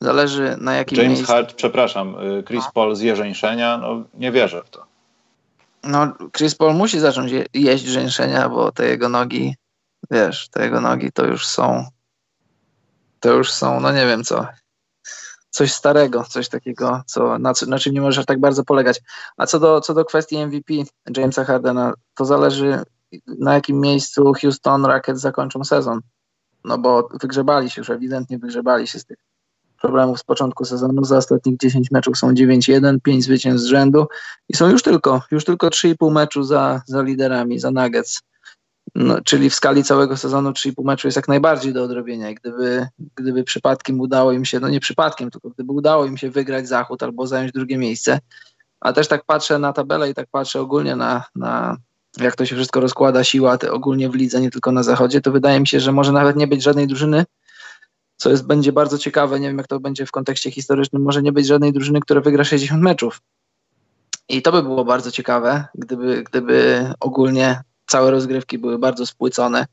Speaker 2: Zależy na jakim
Speaker 1: James
Speaker 2: miejscu.
Speaker 1: Hart, przepraszam, y, Chris no. Paul żeńszenia, no nie wierzę w to.
Speaker 2: No, Chris Paul musi zacząć je, jeść żeńszenia, bo te jego nogi, wiesz, te jego nogi to już są, to już są, no nie wiem co, coś starego, coś takiego, co, na, na czym nie możesz tak bardzo polegać. A co do, co do kwestii MVP Jamesa Hardena, to zależy na jakim miejscu Houston Rockets zakończą sezon. No bo wygrzebali się już, ewidentnie wygrzebali się z tych problemów z początku sezonu. Za ostatnich 10 meczów są 9-1, 5 zwycięstw z rzędu i są już tylko, już tylko 3,5 meczu za, za liderami, za Nuggets no, czyli w skali całego sezonu 3,5 meczu jest jak najbardziej do odrobienia. I gdyby, gdyby przypadkiem udało im się, no nie przypadkiem, tylko gdyby udało im się wygrać zachód albo zająć drugie miejsce, a też tak patrzę na tabelę i tak patrzę ogólnie na, na jak to się wszystko rozkłada, siła te ogólnie w lidze, nie tylko na zachodzie, to wydaje mi się, że może nawet nie być żadnej drużyny, co jest, będzie bardzo ciekawe, nie wiem jak to będzie w kontekście historycznym, może nie być żadnej drużyny, która wygra 60 meczów. I to by było bardzo ciekawe, gdyby, gdyby ogólnie całe rozgrywki były bardzo spłycone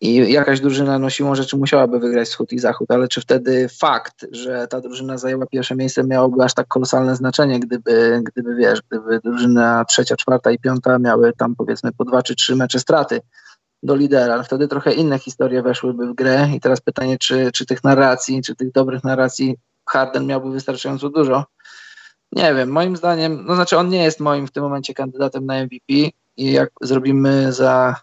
Speaker 2: i jakaś drużyna no siłą rzeczy musiałaby wygrać wschód i zachód, ale czy wtedy fakt, że ta drużyna zajęła pierwsze miejsce miałoby aż tak kolosalne znaczenie, gdyby, gdyby wiesz, gdyby drużyna trzecia, czwarta i piąta miały tam powiedzmy po dwa czy trzy mecze straty do lidera. Wtedy trochę inne historie weszłyby w grę i teraz pytanie, czy, czy tych narracji, czy tych dobrych narracji Harden miałby wystarczająco dużo. Nie wiem, moim zdaniem, no znaczy on nie jest moim w tym momencie kandydatem na MVP i jak zrobimy za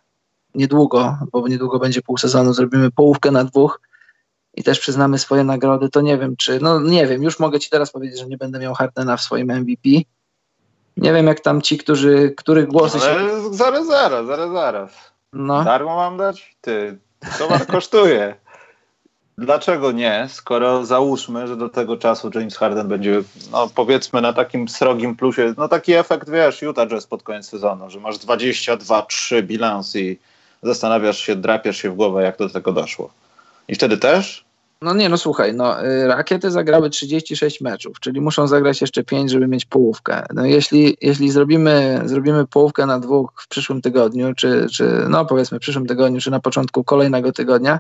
Speaker 2: niedługo, bo niedługo będzie pół sezonu, zrobimy połówkę na dwóch i też przyznamy swoje nagrody, to nie wiem, czy, no nie wiem, już mogę ci teraz powiedzieć, że nie będę miał Hardena w swoim MVP. Nie wiem, jak tam ci, którzy, których głosy
Speaker 1: Ale się... zaraz, zaraz, zaraz, zaraz. No. Darmo mam dać? Ty, towar [laughs] kosztuje. Dlaczego nie, skoro załóżmy, że do tego czasu James Harden będzie, no powiedzmy na takim srogim plusie, no taki efekt, wiesz, Utah Jazz pod koniec sezonu, że masz 22-3 bilans i zastanawiasz się, drapiesz się w głowę, jak do tego doszło. I wtedy też?
Speaker 2: No nie, no słuchaj, no y, rakiety zagrały 36 meczów, czyli muszą zagrać jeszcze 5, żeby mieć połówkę. No jeśli, jeśli zrobimy, zrobimy połówkę na dwóch w przyszłym tygodniu, czy, czy no powiedzmy w przyszłym tygodniu, czy na początku kolejnego tygodnia,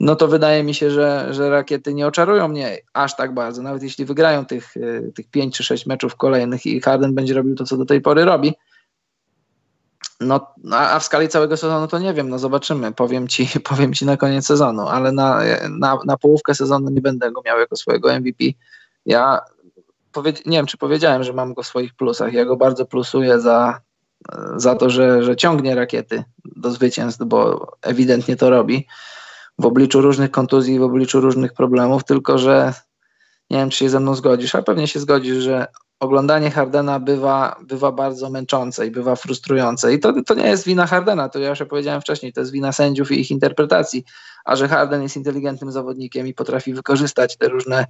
Speaker 2: no to wydaje mi się, że, że rakiety nie oczarują mnie aż tak bardzo. Nawet jeśli wygrają tych, y, tych 5 czy 6 meczów kolejnych i Harden będzie robił to, co do tej pory robi, no, a w skali całego sezonu to nie wiem, no zobaczymy, powiem ci, [laughs] powiem ci na koniec sezonu, ale na, na, na połówkę sezonu nie będę go miał jako swojego MVP. Ja nie wiem, czy powiedziałem, że mam go w swoich plusach. Ja go bardzo plusuję za, za to, że, że ciągnie rakiety do zwycięstw, bo ewidentnie to robi w obliczu różnych kontuzji, w obliczu różnych problemów, tylko że nie wiem, czy się ze mną zgodzisz, a pewnie się zgodzisz, że oglądanie Hardena bywa, bywa bardzo męczące i bywa frustrujące. I to, to nie jest wina Hardena, to ja już powiedziałem wcześniej, to jest wina sędziów i ich interpretacji. A że Harden jest inteligentnym zawodnikiem i potrafi wykorzystać te różne,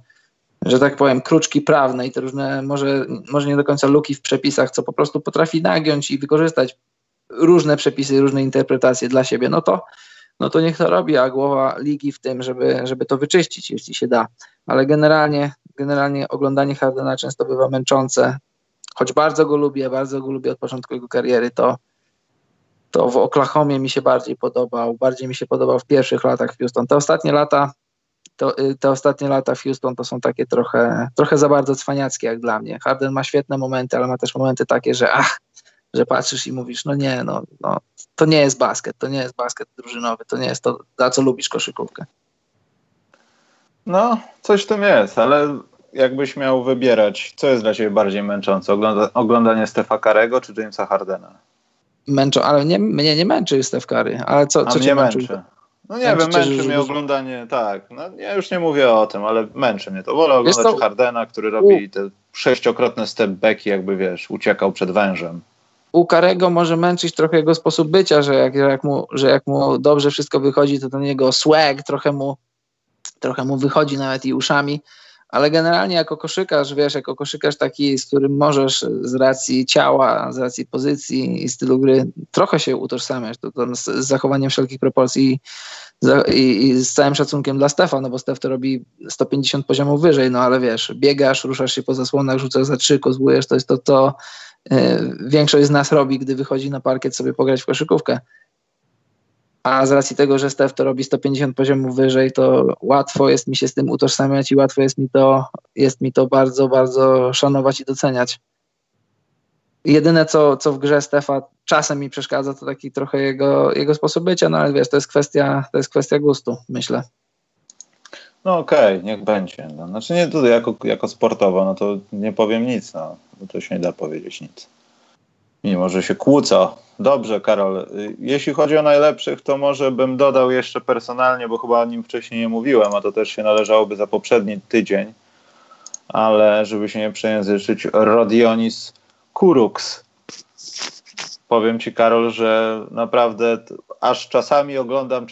Speaker 2: że tak powiem, kruczki prawne i te różne, może, może nie do końca luki w przepisach, co po prostu potrafi nagiąć i wykorzystać różne przepisy, różne interpretacje dla siebie, no to, no to niech to robi, a głowa ligi w tym, żeby, żeby to wyczyścić, jeśli się da. Ale generalnie generalnie oglądanie Hardena często bywa męczące. Choć bardzo go lubię, bardzo go lubię od początku jego kariery, to, to w Oklahomie mi się bardziej podobał, bardziej mi się podobał w pierwszych latach w Houston. Te ostatnie lata, to, y, te ostatnie lata w Houston to są takie trochę, trochę za bardzo cwaniackie jak dla mnie. Harden ma świetne momenty, ale ma też momenty takie, że ach, że patrzysz i mówisz, no nie, no, no to nie jest basket, to nie jest basket drużynowy, to nie jest to, za co lubisz koszykówkę.
Speaker 1: No, coś w tym jest, ale jakbyś miał wybierać, co jest dla ciebie bardziej męczące? Ogląda, oglądanie Stefa Karego czy Jamesa Hardena?
Speaker 2: Męczą, ale nie, mnie nie męczy Stef Curry, ale co, co cię męczy? męczy?
Speaker 1: No nie wiem, męczy mnie oglądanie, tak, no ja już nie mówię o tym, ale męczy mnie to. Wolę oglądać to... Hardena, który robi te sześciokrotne stepbacki, jakby wiesz, uciekał przed wężem
Speaker 2: u Karego może męczyć trochę jego sposób bycia, że jak, jak, mu, że jak mu dobrze wszystko wychodzi, to ten jego swag trochę mu trochę mu wychodzi nawet i uszami, ale generalnie jako koszykarz, wiesz, jako koszykarz taki, z którym możesz z racji ciała, z racji pozycji i stylu gry trochę się utożsamiać, to, to z, zachowaniem wszelkich proporcji i, i, z całym szacunkiem dla Stefa, no bo Stef to robi 150 poziomów wyżej, no ale wiesz, biegasz, ruszasz się po zasłonach, rzucasz za trzy, kozłujesz, to jest to, co y, większość z nas robi, gdy wychodzi na parkiet sobie pograć w koszykówkę a z racji tego, że Steph to robi 150 poziomów wyżej, to łatwo jest mi się z tym utożsamiać i łatwo jest mi to, jest mi to bardzo, bardzo szanować i doceniać. Jedyne, co, co w grze Stefa czasem mi przeszkadza, to taki trochę jego, jego sposób bycia, no ale wiesz, to jest kwestia, to jest kwestia gustu, myślę.
Speaker 1: No okej, okay, niech będzie. No, znaczy nie tutaj jako, jako sportowo, no to nie powiem nic, no, bo to się nie da powiedzieć nic. Mimo, że się kłóca Dobrze, Karol. Jeśli chodzi o najlepszych, to może bym dodał jeszcze personalnie, bo chyba o nim wcześniej nie mówiłem, a to też się należałoby za poprzedni tydzień, ale żeby się nie przejęzyczyć, Rodionis Kuruks. Powiem ci, Karol, że naprawdę aż czasami oglądam,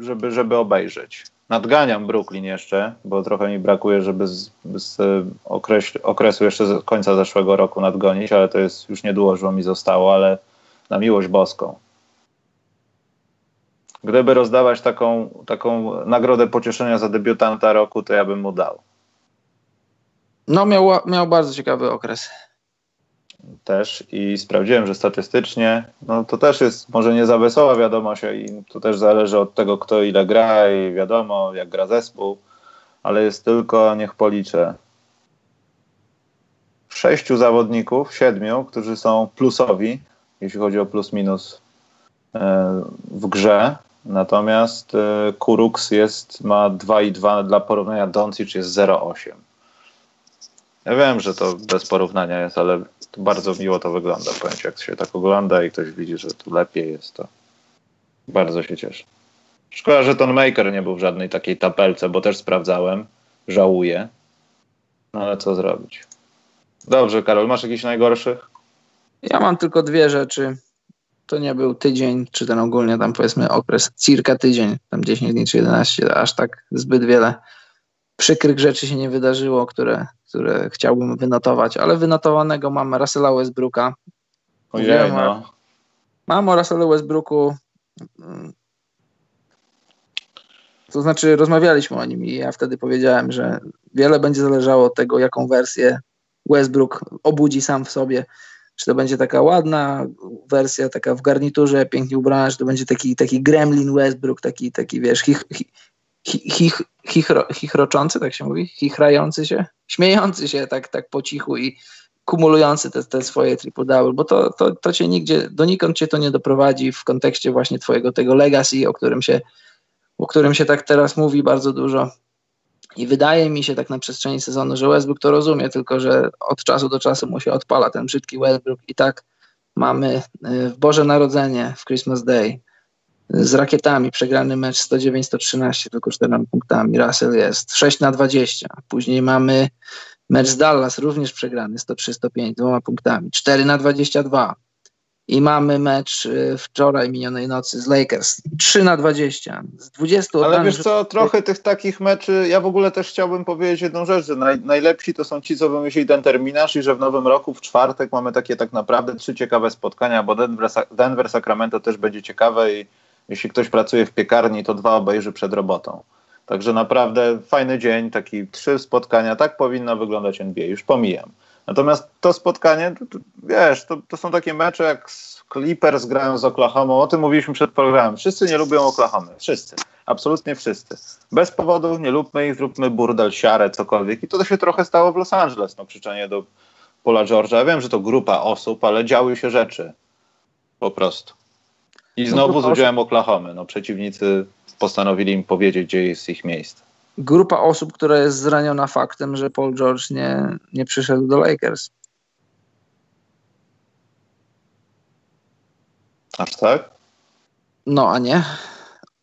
Speaker 1: żeby, żeby obejrzeć. Nadganiam Brooklyn jeszcze, bo trochę mi brakuje, żeby z, z okresu jeszcze z końca zeszłego roku nadgonić, ale to jest już niedużo mi zostało, ale na miłość boską. Gdyby rozdawać taką, taką nagrodę pocieszenia za debiutanta roku, to ja bym mu dał.
Speaker 2: No, miał, miał bardzo ciekawy okres.
Speaker 1: Też i sprawdziłem, że statystycznie no to też jest może nie za wesoła wiadomość i to też zależy od tego, kto ile gra i wiadomo, jak gra zespół, ale jest tylko, niech policzę, sześciu zawodników, siedmiu, którzy są plusowi, jeśli chodzi o plus minus e, w grze. Natomiast e, Kuruks jest, ma 2,2 dla porównania Doncic jest 0,8. Ja wiem, że to bez porównania jest, ale bardzo miło to wygląda. Powiem jak się tak ogląda i ktoś widzi, że tu lepiej jest, to bardzo się cieszę. Szkoda, że Ton Maker nie był w żadnej takiej tapelce, bo też sprawdzałem. Żałuję. No ale co zrobić? Dobrze, Karol, masz jakiś najgorszych?
Speaker 2: Ja mam tylko dwie rzeczy. To nie był tydzień, czy ten ogólnie tam powiedzmy okres circa tydzień, tam 10 dni czy 11, aż tak zbyt wiele przykrych rzeczy się nie wydarzyło, które, które chciałbym wynotować, ale wynotowanego mam Russella Westbrooka.
Speaker 1: Ojej, no.
Speaker 2: Mam o Russellu Westbrooku mm, to znaczy rozmawialiśmy o nim i ja wtedy powiedziałem, że wiele będzie zależało od tego, jaką wersję Westbrook obudzi sam w sobie. Czy to będzie taka ładna wersja, taka w garniturze, pięknie ubrana, czy to będzie taki, taki gremlin Westbrook, taki, taki wiesz, hich, hich, chichro, chichroczący, tak się mówi, chichrający się, śmiejący się tak, tak po cichu i kumulujący te, te swoje triple-double, bo to, to, to cię nigdzie, donikąd cię to nie doprowadzi w kontekście właśnie twojego tego legacy, o którym się, o którym się tak teraz mówi bardzo dużo. I wydaje mi się tak na przestrzeni sezonu, że Westbrook to rozumie, tylko że od czasu do czasu mu się odpala ten brzydki Westbrook i tak mamy y, w Boże Narodzenie, w Christmas Day, z rakietami przegrany mecz 109-113, tylko 4 punktami. Russell jest 6 na 20. Później mamy mecz z Dallas, również przegrany 103-105, dwoma punktami. 4 na 22. I mamy mecz y, wczoraj minionej nocy z Lakers. 3 na 20. Z 20
Speaker 1: Ale wiesz co, trochę tych takich meczy, ja w ogóle też chciałbym powiedzieć jedną rzecz, że naj, najlepsi to są ci, co wymyślili ten terminarz i że w nowym roku, w czwartek mamy takie tak naprawdę trzy ciekawe spotkania, bo Denver, Denver Sacramento też będzie ciekawe i jeśli ktoś pracuje w piekarni, to dwa obejrzy przed robotą. Także naprawdę fajny dzień, taki trzy spotkania, tak powinno wyglądać NBA, już pomijam. Natomiast to spotkanie, wiesz, to, to, są takie mecze jak Clippers grają z Oklahoma, o tym mówiliśmy przed programem. Wszyscy nie lubią Oklahomy, wszyscy, absolutnie wszyscy. Bez powodu nie lubmy ich, zróbmy burdel, siarę, cokolwiek. I to się trochę stało w Los Angeles, no krzyczenie do Paula George'a. Ja wiem, że to grupa osób, ale działy się rzeczy. Po prostu. I no znowu no, z udziałem Oklahomy. No, przeciwnicy postanowili im powiedzieć, gdzie jest ich miejsce.
Speaker 2: Grupa osób, która jest zraniona faktem, że Paul George nie, nie przyszedł do Lakers.
Speaker 1: Aż tak?
Speaker 2: No, a nie?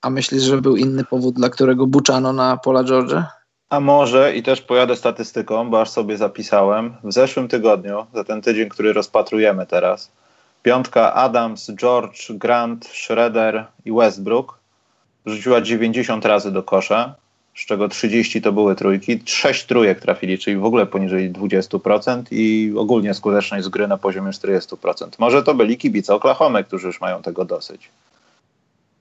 Speaker 2: A myślisz, że był inny powód, dla którego buczano na Paula George'a?
Speaker 1: A może i też pojadę statystyką, bo aż sobie zapisałem. W zeszłym tygodniu, za ten tydzień, który rozpatrujemy teraz, Piątka Adams, George, Grant, Schroeder i Westbrook rzuciła 90 razy do kosza, z czego 30 to były trójki. 6 trójek trafili, czyli w ogóle poniżej 20% i ogólnie skuteczność z gry na poziomie 40%. Może to byli kibice Oklahoma, którzy już mają tego dosyć.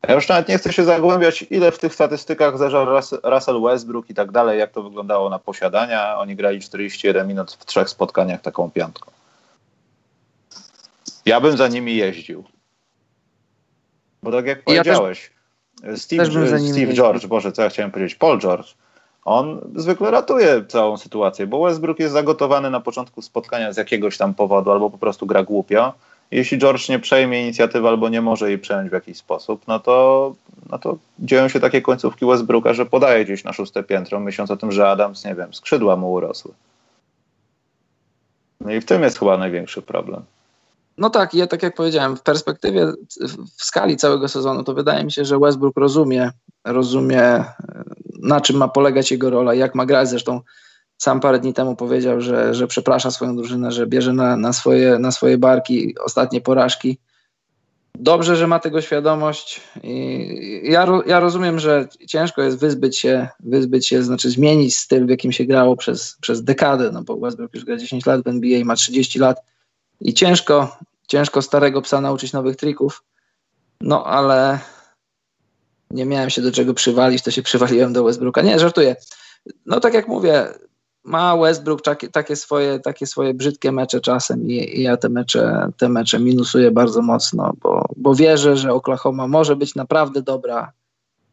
Speaker 1: Ja już nawet nie chcę się zagłębiać, ile w tych statystykach zażarł Russell Westbrook i tak dalej, jak to wyglądało na posiadania. Oni grali 41 minut w trzech spotkaniach taką piątką. Ja bym za nimi jeździł. Bo tak jak powiedziałeś, ja Steve, Steve George, Boże, co ja chciałem powiedzieć, Paul George, on zwykle ratuje całą sytuację, bo Westbrook jest zagotowany na początku spotkania z jakiegoś tam powodu, albo po prostu gra głupio. Jeśli George nie przejmie inicjatywy albo nie może jej przejąć w jakiś sposób, no to, no to dzieją się takie końcówki Westbrooka, że podaje gdzieś na szóste piętro, myśląc o tym, że Adams, nie wiem, skrzydła mu urosły. No i w tym jest chyba największy problem.
Speaker 2: No tak, ja tak jak powiedziałem, w perspektywie, w skali całego sezonu, to wydaje mi się, że Westbrook rozumie, rozumie na czym ma polegać jego rola, jak ma grać. Zresztą sam parę dni temu powiedział, że, że przeprasza swoją drużynę, że bierze na, na, swoje, na swoje barki ostatnie porażki. Dobrze, że ma tego świadomość. I ja, ja rozumiem, że ciężko jest wyzbyć się, wyzbyć się, znaczy zmienić styl, w jakim się grało przez, przez dekadę, no bo Westbrook już gra 10 lat w NBA ma 30 lat i ciężko, ciężko starego psa nauczyć nowych trików, no ale nie miałem się do czego przywalić, to się przywaliłem do Westbrooka. Nie, żartuję. No tak jak mówię, ma Westbrook takie, takie, swoje, takie swoje brzydkie mecze czasem i, i, ja te mecze, te mecze minusuję bardzo mocno, bo, bo wierzę, że Oklahoma może być naprawdę dobra.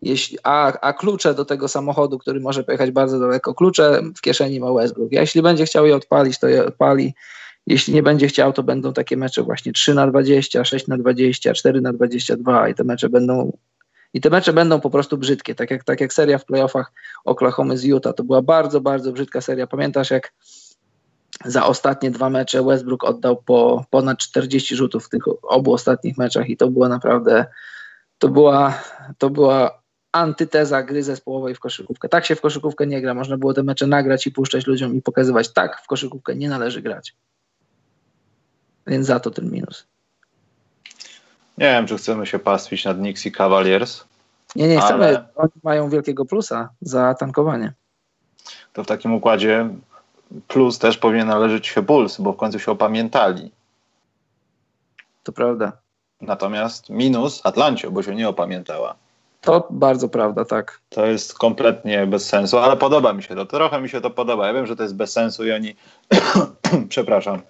Speaker 2: Jeśli, a, a klucze do tego samochodu, który może pojechać bardzo daleko, klucze w kieszeni ma Westbrook. A jeśli będzie chciał je odpalić, to je odpali. Jeśli nie będzie chciał, to będą takie mecze właśnie 3 na 20, 6 na 20, 4 na 22 i te mecze będą i te mecze będą po prostu brzydkie, tak jak, tak jak seria w playoffach Oklahoma z Utah. To była bardzo, bardzo brzydka seria. Pamiętasz, jak za ostatnie dwa mecze Westbrook oddał po ponad 40 rzutów w tych obu ostatnich meczach i to była naprawdę, to była, to była antyteza gry zespołowej w koszykówkę. Tak się w koszykówkę nie gra. Można było te mecze nagrać i puszczać ludziom i pokazywać, tak w koszykówkę nie należy grać. Więc za to ten minus.
Speaker 1: Nie wiem, czy chcemy się pastwić nad Knicks i Cavaliers.
Speaker 2: Nie, nie chcemy. Ale... Oni mają wielkiego plusa za tankowanie.
Speaker 1: To w takim układzie plus też powinien należeć się Bulls, bo w końcu się opamiętali.
Speaker 2: To prawda.
Speaker 1: Natomiast minus Atlancie, bo się nie opamiętała.
Speaker 2: To bardzo prawda, tak.
Speaker 1: To jest kompletnie bez sensu, ale podoba mi się to. Trochę mi się to podoba. Ja wiem, że to jest bez sensu i oni, [coughs] przepraszam,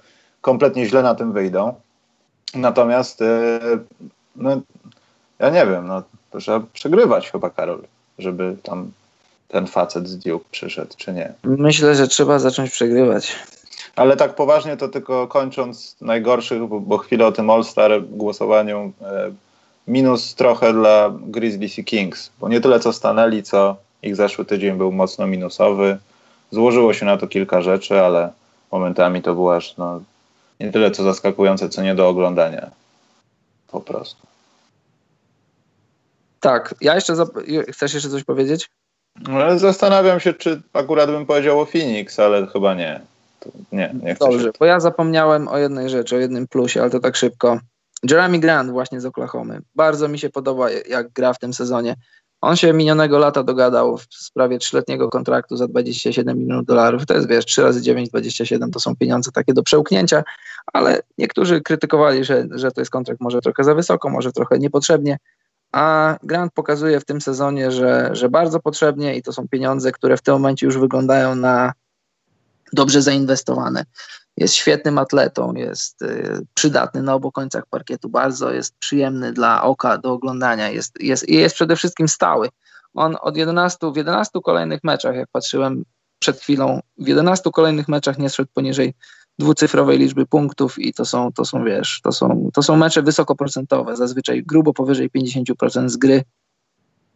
Speaker 1: kompletnie źle na tym wyjdą. Natomiast e, no, ja nie wiem, no, trzeba przegrywać chyba, Karol, żeby tam ten facet z Duke przyszedł, czy nie?
Speaker 2: Myślę, że trzeba zacząć przegrywać.
Speaker 1: Ale tak poważnie to tylko kończąc najgorszych, bo, bo chwilę o tym All-Star głosowaniu, e, minus trochę dla Grizzlies i Kings, bo nie tyle co stanęli, co ich zeszły tydzień był mocno minusowy. Złożyło się na to kilka rzeczy, ale momentami to było aż no, nie tyle co zaskakujące, co nie do oglądania. Po prostu.
Speaker 2: Tak, ja jeszcze. Chcesz jeszcze coś powiedzieć?
Speaker 1: No, zastanawiam się, czy akurat bym powiedział o Phoenix, ale chyba nie. To nie, nie chcę
Speaker 2: Dobrze, bo ja zapomniałem o jednej rzeczy, o jednym plusie, ale to tak szybko. Jeremy Grant właśnie z Oklahomy. Bardzo mi się podoba, jak gra w tym sezonie. On się minionego lata dogadał w sprawie trzyletniego kontraktu za 27 milionów dolarów. To jest, wiesz, 3 razy 9, 27 to są pieniądze takie do przełknięcia, ale niektórzy krytykowali, że, że to jest kontrakt może trochę za wysoko, może trochę niepotrzebnie, a Grant pokazuje w tym sezonie, że, że bardzo potrzebnie i to są pieniądze, które w tym momencie już wyglądają na dobrze zainwestowane. Jest świetnym atletą, jest y, przydatny na obu końcach parkietu, bardzo jest przyjemny dla oka do oglądania, jest, jest, jest przede wszystkim stały. On od 11, w 11 kolejnych meczach, jak patrzyłem przed chwilą, w 11 kolejnych meczach nie szedł poniżej dwucyfrowej liczby punktów i to są, to są wiesz, to są, to są mecze wysokoprocentowe, zazwyczaj grubo powyżej 50% z gry.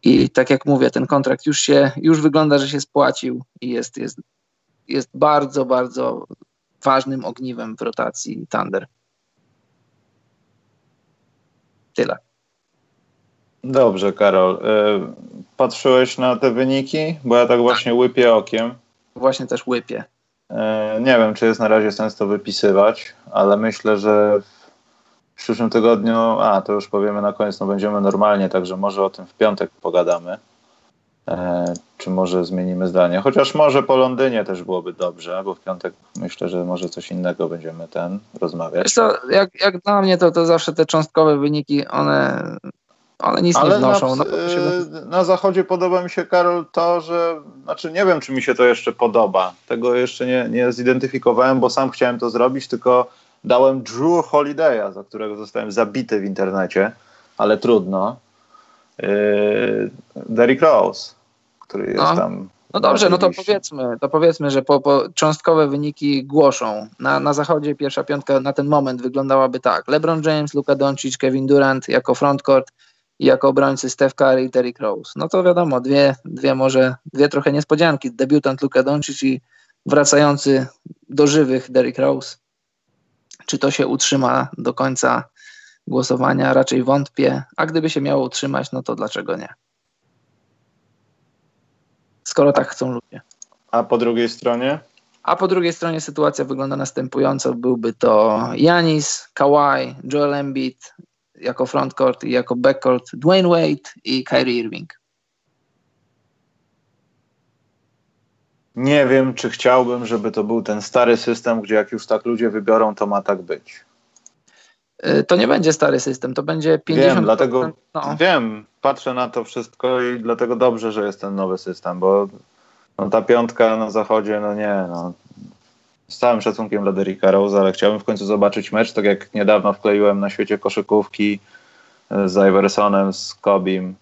Speaker 2: I tak jak mówię, ten kontrakt już się, już wygląda, że się spłacił i jest, jest, jest bardzo, bardzo ważnym ogniwem w rotacji Thunder. Tyle.
Speaker 1: Dobrze, Karol. E, patrzyłeś na te wyniki? Bo ja tak właśnie łypię okiem.
Speaker 2: Właśnie też łypię.
Speaker 1: E, nie wiem, czy jest na razie sens to wypisywać, ale myślę, że w przyszłym tygodniu, a to już powiemy na koniec, no będziemy normalnie, także może o tym w piątek pogadamy. E, czy może zmienimy zdanie? Chociaż może po Londynie też byłoby dobrze, bo w piątek myślę, że może coś innego będziemy ten rozmawiać.
Speaker 2: Co, jak, jak dla mnie to, to zawsze te cząstkowe wyniki, one, one nic Ale nie wnoszą.
Speaker 1: Na, no, na zachodzie podoba mi się, Karol, to, że znaczy nie wiem, czy mi się to jeszcze podoba. Tego jeszcze nie, nie zidentyfikowałem, bo sam chciałem to zrobić, tylko dałem Drew Holiday'a, za którego zostałem zabity w internecie, ale trudno. Yy, Derrick Rose, który jest no. tam.
Speaker 2: No dobrze, no to powiedzmy, to powiedzmy, że po, po cząstkowe wyniki głoszą. Na, na zachodzie pierwsza piątka na ten moment wyglądałaby tak. LeBron James, Luka Doncic, Kevin Durant jako frontcourt i jako obrońcy Steph Curry i Derrick Rose. No to wiadomo, dwie, dwie może, dwie trochę niespodzianki. Debiutant Luka Doncic i wracający do żywych Derrick Rose. Czy to się utrzyma do końca głosowania, raczej wątpię, a gdyby się miało utrzymać, no to dlaczego nie? Skoro tak chcą ludzie.
Speaker 1: A po drugiej stronie?
Speaker 2: A po drugiej stronie sytuacja wygląda następująco. Byłby to Janis, Kawhi, Joel Embiid jako frontcourt i jako backcourt Dwayne Wade i Kyrie Irving.
Speaker 1: Nie wiem, czy chciałbym, żeby to był ten stary system, gdzie jak już tak ludzie wybiorą, to ma tak być.
Speaker 2: Y, to nie będzie stary system, to będzie 50%.
Speaker 1: Wiem, dlatego no. wiem, patrzę na to wszystko i dlatego dobrze, że jest ten nowy system, bo No ta piątka na zachodzie, no nie, no. Z całym szacunkiem dla Derricka Rose, ale chciałbym w końcu zobaczyć mecz, tak jak niedawno wkleiłem na świecie koszykówki e, z Iversonem, z Kobim.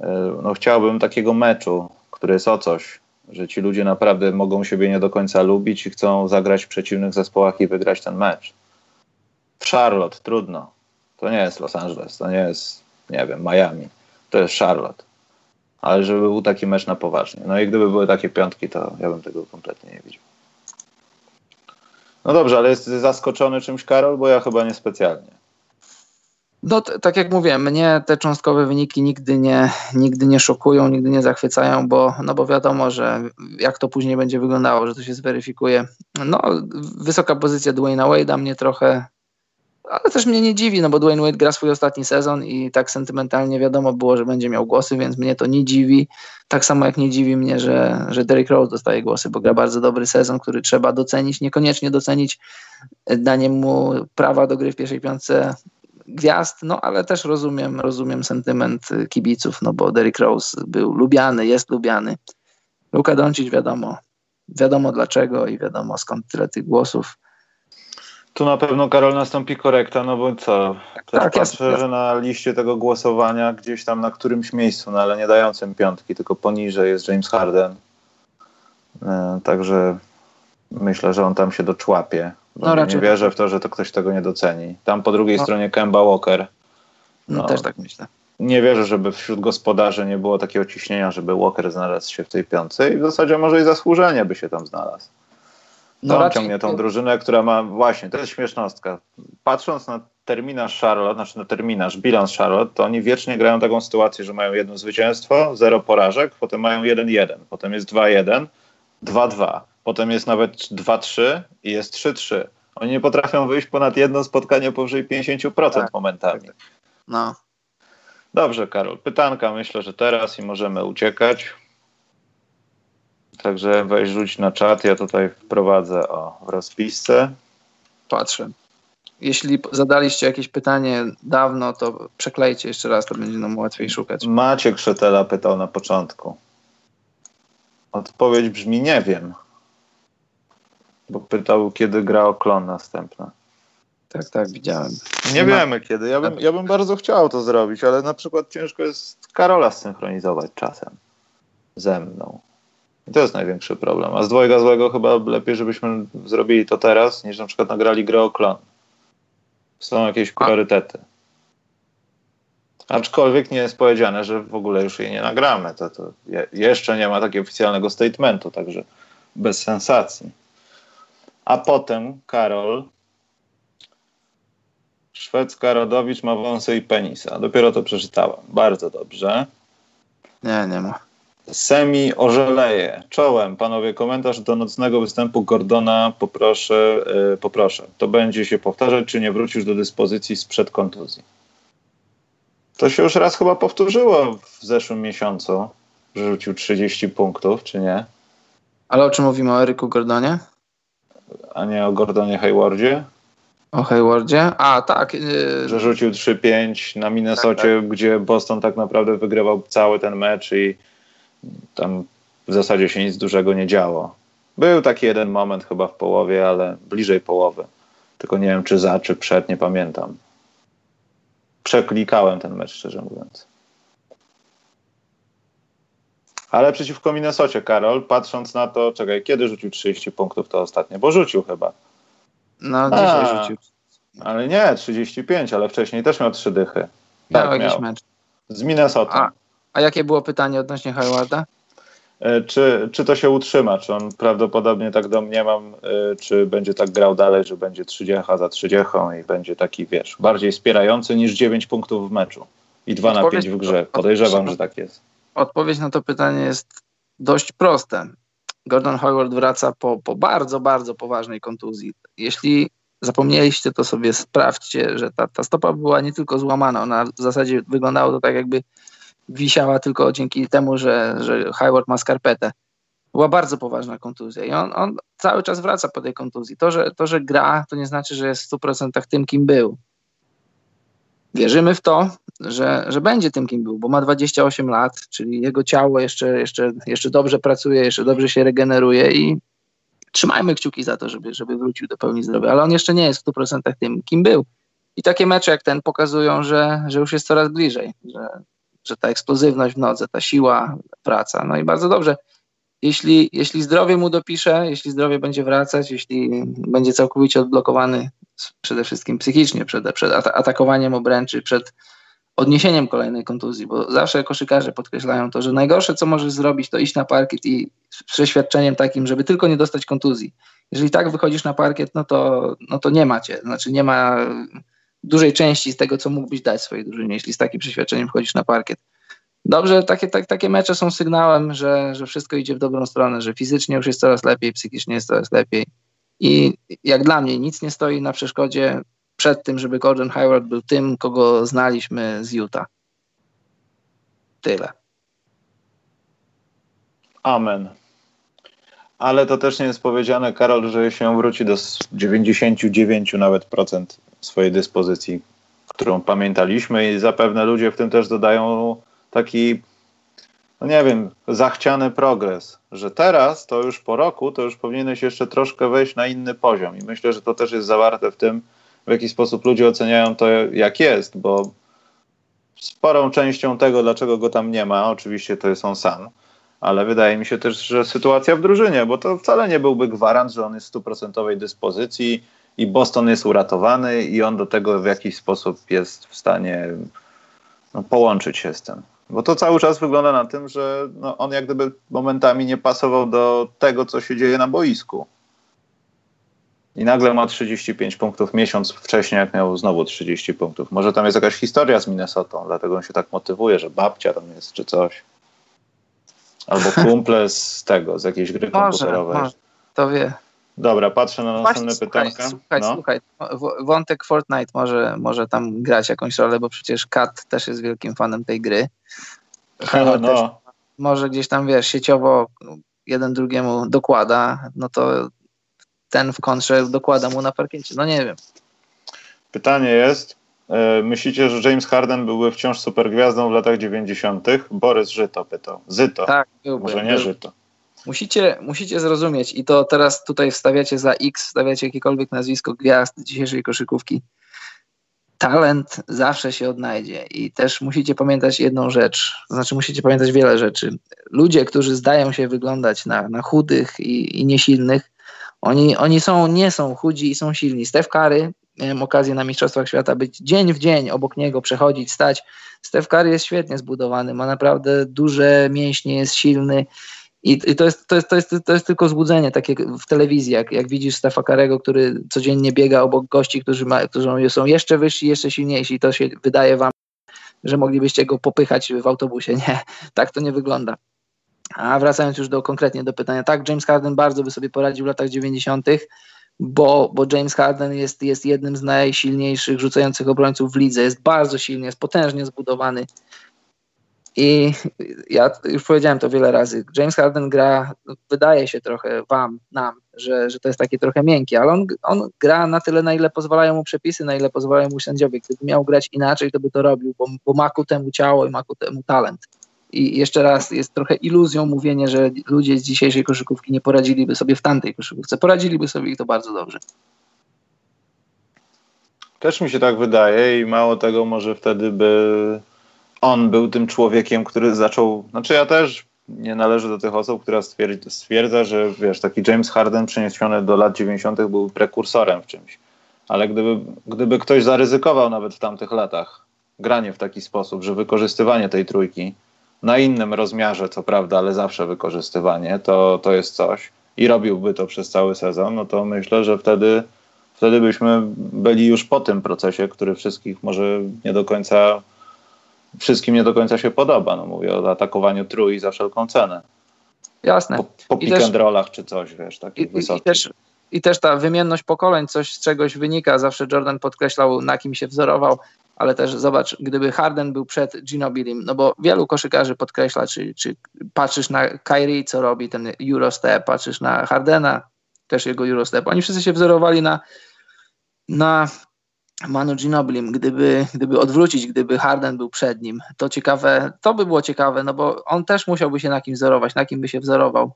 Speaker 1: E, no chciałbym takiego meczu, który jest o coś, że ci ludzie naprawdę mogą siebie nie do końca lubić i chcą zagrać w przeciwnych zespołach i wygrać ten mecz. W Charlotte trudno. To nie jest Los Angeles, to nie jest, nie wiem, Miami. To jest Charlotte. Ale żeby był taki mecz na poważnie. No i gdyby były takie piątki, to ja bym tego kompletnie nie widział. No dobrze, ale jest zaskoczony czymś Karol? Bo ja chyba niespecjalnie.
Speaker 2: No, tak jak mówię, mnie te cząstkowe wyniki nigdy nie, nigdy nie szokują, nigdy nie zachwycają, bo, no bo wiadomo, że jak to później będzie wyglądało, że to się zweryfikuje. No, wysoka pozycja Dwayna Wade'a mnie trochę, ale też mnie nie dziwi, no bo Dwayne Wade gra swój ostatni sezon i tak sentymentalnie wiadomo było, że będzie miał głosy, więc mnie to nie dziwi. Tak samo jak nie dziwi mnie, że, że Derrick Rose dostaje głosy, bo gra bardzo dobry sezon, który trzeba docenić, niekoniecznie docenić daniem mu prawa do gry w pierwszej piątce gwiazd, no ale też rozumiem, rozumiem sentyment kibiców, no bo Derrick Rose był lubiany, jest lubiany. Luka Doncic wiadomo, wiadomo dlaczego i wiadomo skąd tyle tych głosów.
Speaker 1: Tu na pewno Karol nastąpi korekta, no bo co? Też tak, patrzę, że na liście tego głosowania gdzieś tam na którymś miejscu, no ale nie dającym piątki, tylko poniżej jest James Harden. E, także myślę, że on tam się doczłapie. No, raczej nie wierzę w to, że to ktoś tego nie doceni. Tam po drugiej no. stronie Kemba Walker.
Speaker 2: No, no, też tak myślę.
Speaker 1: Nie wierzę, żeby wśród gospodarzy nie było takiego ciśnienia, żeby Walker znalazł się w tej piątce i w zasadzie może i zasłużenie by się tam znalazł. No to on ciągnie tą drużynę, która ma właśnie, to jest śmiesznostka. Patrząc na terminarz Charlotte, znaczy na terminarz, bilans Charlotte, to oni wiecznie grają taką sytuację, że mają jedno zwycięstwo, zero porażek, potem mają 1-1, potem jest 2-1, 2-2, potem jest nawet 2-3 i jest 3-3. Oni nie potrafią wyjść ponad jedno spotkanie powyżej 50% tak, momentami. Tak, tak.
Speaker 2: No.
Speaker 1: Dobrze, Karol. Pytanka myślę, że teraz i możemy uciekać. Także weź rzuć na czat. Ja tutaj wprowadzę o w rozpisce.
Speaker 2: Patrzę. Jeśli zadaliście jakieś pytanie dawno, to przeklejcie jeszcze raz, to będzie nam łatwiej szukać.
Speaker 1: Maciek Szetela pytał na początku. Odpowiedź brzmi nie wiem. Bo pytał, kiedy gra o klon następna.
Speaker 2: Tak, tak, widziałem.
Speaker 1: Nie wiemy kiedy. Ja bym, ja bym bardzo chciał to zrobić, ale na przykład ciężko jest Karola synchronizować czasem ze mną. I to jest największy problem. A z dwojga złego chyba lepiej, żebyśmy zrobili to teraz, niż na przykład nagrali grę o klon. Są jakieś priorytety. Aczkolwiek nie jest powiedziane, że w ogóle już jej nie nagramy. To, to je, jeszcze nie ma takiego oficjalnego statementu, także bez sensacji. A potem Karol Szwedzka Rodowicz ma wąsy i penisa. Dopiero to przeczytałem. Bardzo dobrze.
Speaker 2: Nie, nie ma.
Speaker 1: Semi ożeleje. Czołem, panowie, komentarz do nocnego występu Gordona poproszę, yy, poproszę. To będzie się powtarzać, czy nie wrócisz do dyspozycji sprzed kontuzji? To się już raz chyba powtórzyło w zeszłym miesiącu, że rzucił 30 punktów, czy nie?
Speaker 2: Ale o czym mówimy? O Eryku Gordonie?
Speaker 1: A nie o Gordonie Haywardzie?
Speaker 2: O Haywardzie? A, tak. Yy...
Speaker 1: Że rzucił 3-5 na Minnesocie, tak, tak. gdzie Boston tak naprawdę wygrywał cały ten mecz i tam w zasadzie się nic dużego nie działo. Był taki jeden moment chyba w połowie, ale bliżej połowy. Tylko nie wiem, czy za, czy przed, nie pamiętam. Przeklikałem ten mecz, szczerze mówiąc. Ale przeciwko Minnesocie, Karol, patrząc na to, czekaj, kiedy rzucił 30 punktów to ostatnie? Bo rzucił chyba.
Speaker 2: No, dzisiaj A, rzucił.
Speaker 1: Ale nie, 35, ale wcześniej też miał trzy dychy.
Speaker 2: Tak, miał jakiś mecz.
Speaker 1: Z Minnesota.
Speaker 2: A, jakie było pytanie odnośnie Haywarda?
Speaker 1: E, czy, czy to się utrzyma? Czy on prawdopodobnie tak domniemam, e, czy będzie tak grał dalej, że będzie 30 za 30 i będzie taki, wiesz, bardziej wspierający niż 9 punktów w meczu i 2 na 5 w grze. Podejrzewam, że tak jest.
Speaker 2: Odpowiedź na to pytanie jest dość proste. Gordon Hayward wraca po, po bardzo, bardzo poważnej kontuzji. Jeśli zapomnieliście, to sobie sprawdźcie, że ta, ta stopa była nie tylko złamana, ona w zasadzie wyglądało to tak, jakby wisiała tylko dzięki temu, że, że Hayward ma skarpetę. Była bardzo poważna kontuzja i on, on cały czas wraca po tej kontuzji. To że, to, że gra, to nie znaczy, że jest w 100% tym, kim był. wierzymy w to, że, że będzie tym, kim był, bo ma 28 lat, czyli jego ciało jeszcze, jeszcze, jeszcze dobrze pracuje, jeszcze dobrze się regeneruje i trzymajmy kciuki za to, żeby, żeby wrócił do pełni zdrowia, ale on jeszcze nie jest w 100% tym, kim był. I takie mecze jak ten pokazują, że, że już jest coraz bliżej, że, że ta eksplozywność w nodze, ta siła wraca. No i bardzo dobrze. Jeśli, jeśli zdrowie mu dopisze, jeśli zdrowie będzie wracać, jeśli będzie całkowicie odblokowany przede wszystkim psychicznie przed, przed atakowaniem obręczy, przed odniesieniem kolejnej kontuzji, bo zawsze koszykarze podkreślają to, że najgorsze, co możesz zrobić, to iść na parkiet i z przeświadczeniem takim, żeby tylko nie dostać kontuzji. Jeżeli tak wychodzisz na parkiet, no to, no to nie macie, znaczy nie ma dużej części z tego, co mógłbyś dać swojej drużynie, jeśli z takim przeświadczeniem wchodzisz na parkiet. Dobrze, takie, tak, takie mecze są sygnałem, że, że wszystko idzie w dobrą stronę, że fizycznie już jest coraz lepiej, psychicznie jest coraz lepiej. I jak dla mnie nic nie stoi na przeszkodzie przed tym, żeby Gordon Hayward był tym, kogo znaliśmy z Utah. Tyle.
Speaker 1: Amen. Ale to też nie jest powiedziane, Karol, że się wróci do 99 nawet procent swojej dyspozycji, którą pamiętaliśmy i zapewne ludzie w tym też dodają taki, no nie wiem, zachciany progres, że teraz to już po roku, to już powinieneś jeszcze troszkę wejść na inny poziom. I myślę, że to też jest zawarte w tym, w jaki sposób ludzie oceniają to, jak jest, bo sporą częścią tego, dlaczego go tam nie ma, oczywiście to jest on sam, ale wydaje mi się też, że sytuacja w drużynie, bo to wcale nie byłby gwarant, że on jest w stuprocentowej dyspozycji i Boston jest uratowany i on do tego w jakiś sposób jest w stanie no, połączyć się z tym. Bo to cały czas wygląda na tym, że no, on jak gdyby momentami nie pasował do tego, co się dzieje na boisku. I nagle ma 35 punktów miesiąc wcześniej, jak miał znowu 30 punktów. Może tam jest jakaś historia z Minnesotą, dlatego on się tak motywuje, że babcia tam jest czy coś. Albo kumple z tego, z jakiejś gry może, komputerowej. Może,
Speaker 2: to wie.
Speaker 1: Dobra, patrzę na następne pytanka.
Speaker 2: Słuchaj, no. słuchaj, wątek Fortnite może, może tam grać jakąś rolę, bo przecież Kat też jest wielkim fanem tej gry. [laughs] No, no. Może gdzieś tam, wiesz, sieciowo jeden drugiemu dokłada, no to ten w kontrze dokłada mu na parkiecie. No nie wiem.
Speaker 1: Pytanie jest, e, myślicie, że James Harden byłby wciąż supergwiazdą w latach 90.? Borys Żyto pytał. Zyto. Tak, byłby. Może nie Żyto.
Speaker 2: Musicie, musicie zrozumieć i to teraz tutaj wstawiacie za X, wstawiacie jakiekolwiek nazwisko gwiazd dzisiejszej koszykówki. Talent zawsze się odnajdzie i też musicie pamiętać jedną rzecz, to znaczy musicie pamiętać wiele rzeczy. Ludzie, którzy zdają się wyglądać na, na chudych i, i niesilnych, oni, oni są, nie są chudzi i są silni. Steph Curry, miałem okazję na Mistrzostwach Świata być dzień w dzień obok niego, przechodzić, stać. Steph Curry jest świetnie zbudowany, ma naprawdę duże mięśnie, jest silny. I, i to, jest, to, jest, to, jest, to jest tylko złudzenie, takie w telewizji, jak, jak widzisz Stefa Karego, który codziennie biega obok gości, którzy, ma, którzy są jeszcze wyżsi, jeszcze silniejsi. To się wydaje wam, że moglibyście go popychać w autobusie. [laughs] Nie, tak to nie wygląda. A wracając już do konkretnie do pytania, tak, James Harden bardzo by sobie poradził w latach 90., bo, bo James Harden jest, jest jednym z najsilniejszych rzucających obrońców w lidze. Jest bardzo silny, jest potężnie zbudowany. I ja już powiedziałem to wiele razy. James Harden gra, wydaje się trochę wam, nam, że, że to jest takie trochę miękkie, ale on, on gra na tyle, na ile pozwalają mu przepisy, na ile pozwalają mu sędziowie. Gdyby miał grać inaczej, to by to robił, bo, bo ma ku temu ciało i ma ku temu talent. I jeszcze raz, jest trochę iluzją mówienie, że ludzie z dzisiejszej koszykówki nie poradziliby sobie w tamtej koszykówce. Poradziliby sobie i to bardzo dobrze.
Speaker 1: Też mi się tak wydaje i mało tego, może wtedy by on był tym człowiekiem, który zaczął. Znaczy, ja też nie należę do tych osób, która stwierdza, stwierdza że wiesz, taki James Harden przeniesiony do lat 90. był prekursorem w czymś. Ale gdyby, gdyby ktoś zaryzykował nawet w tamtych latach granie w taki sposób, że wykorzystywanie tej trójki na innym rozmiarze, co prawda, ale zawsze wykorzystywanie, to, to jest coś i robiłby to przez cały sezon, no to myślę, że wtedy, wtedy byśmy byli już po tym procesie, który wszystkich może nie do końca, wszystkim nie do końca się podoba. No mówię o atakowaniu trój za wszelką cenę.
Speaker 2: Jasne.
Speaker 1: Po, po pick też, and rollach czy coś, wiesz, takich i, wysokich.
Speaker 2: I też, I też ta wymienność pokoleń, coś z czegoś wynika. Zawsze Jordan podkreślał, na kim się wzorował ale też zobacz, gdyby Harden był przed Ginobilim, no bo wielu koszykarzy podkreśla, czy, czy patrzysz na Kyrie, co robi ten Eurostep, patrzysz na Hardena, też jego Eurostep. Oni wszyscy się wzorowali na, na Manu Ginoblim, gdyby, gdyby odwrócić, gdyby Harden był przed nim, to ciekawe, to by było ciekawe, no bo on też musiałby się na kim wzorować, na kim by się wzorował.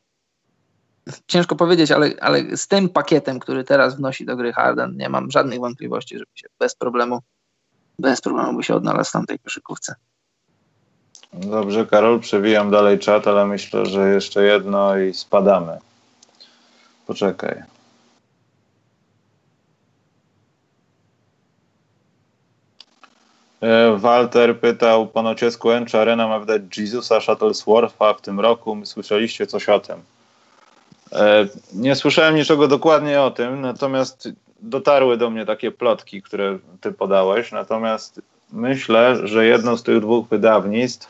Speaker 2: Ciężko powiedzieć, ale, ale z tym pakietem, który teraz wnosi do gry Harden, nie mam żadnych wątpliwości, żeby się bez problemu, bez problemu by się odnalazł w tamtej koszykówce.
Speaker 1: Dobrze, Karol, przewijam dalej czat, ale myślę, że jeszcze jedno i spadamy. Poczekaj. Walter pytał, ponoć SQN, czy Arena ma wydać Jezusa Shuttleswortha w tym roku? Słyszeliście coś o tym? E, nie słyszałem niczego dokładnie o tym, natomiast dotarły do mnie takie plotki, które ty podałeś, natomiast myślę, że jedno z tych dwóch wydawnictw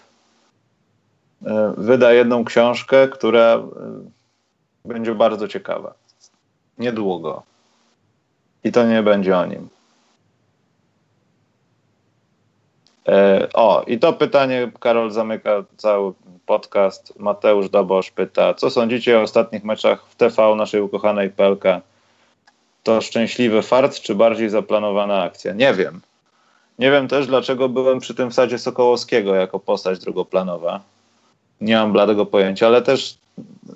Speaker 1: e, wyda jedną książkę, która będzie bardzo ciekawa. Niedługo. I to nie będzie o nim. E, o, i to pytanie, Karol zamyka cały podcast. Mateusz Dobosz pyta, co sądzicie o ostatnich meczach w TV naszej ukochanej Pelka? To szczęśliwy fart, czy bardziej zaplanowana akcja? Nie wiem. Nie wiem też, dlaczego byłem przy tym wsadzie Sokołowskiego jako postać drugoplanowa. Nie mam bladego pojęcia, ale też,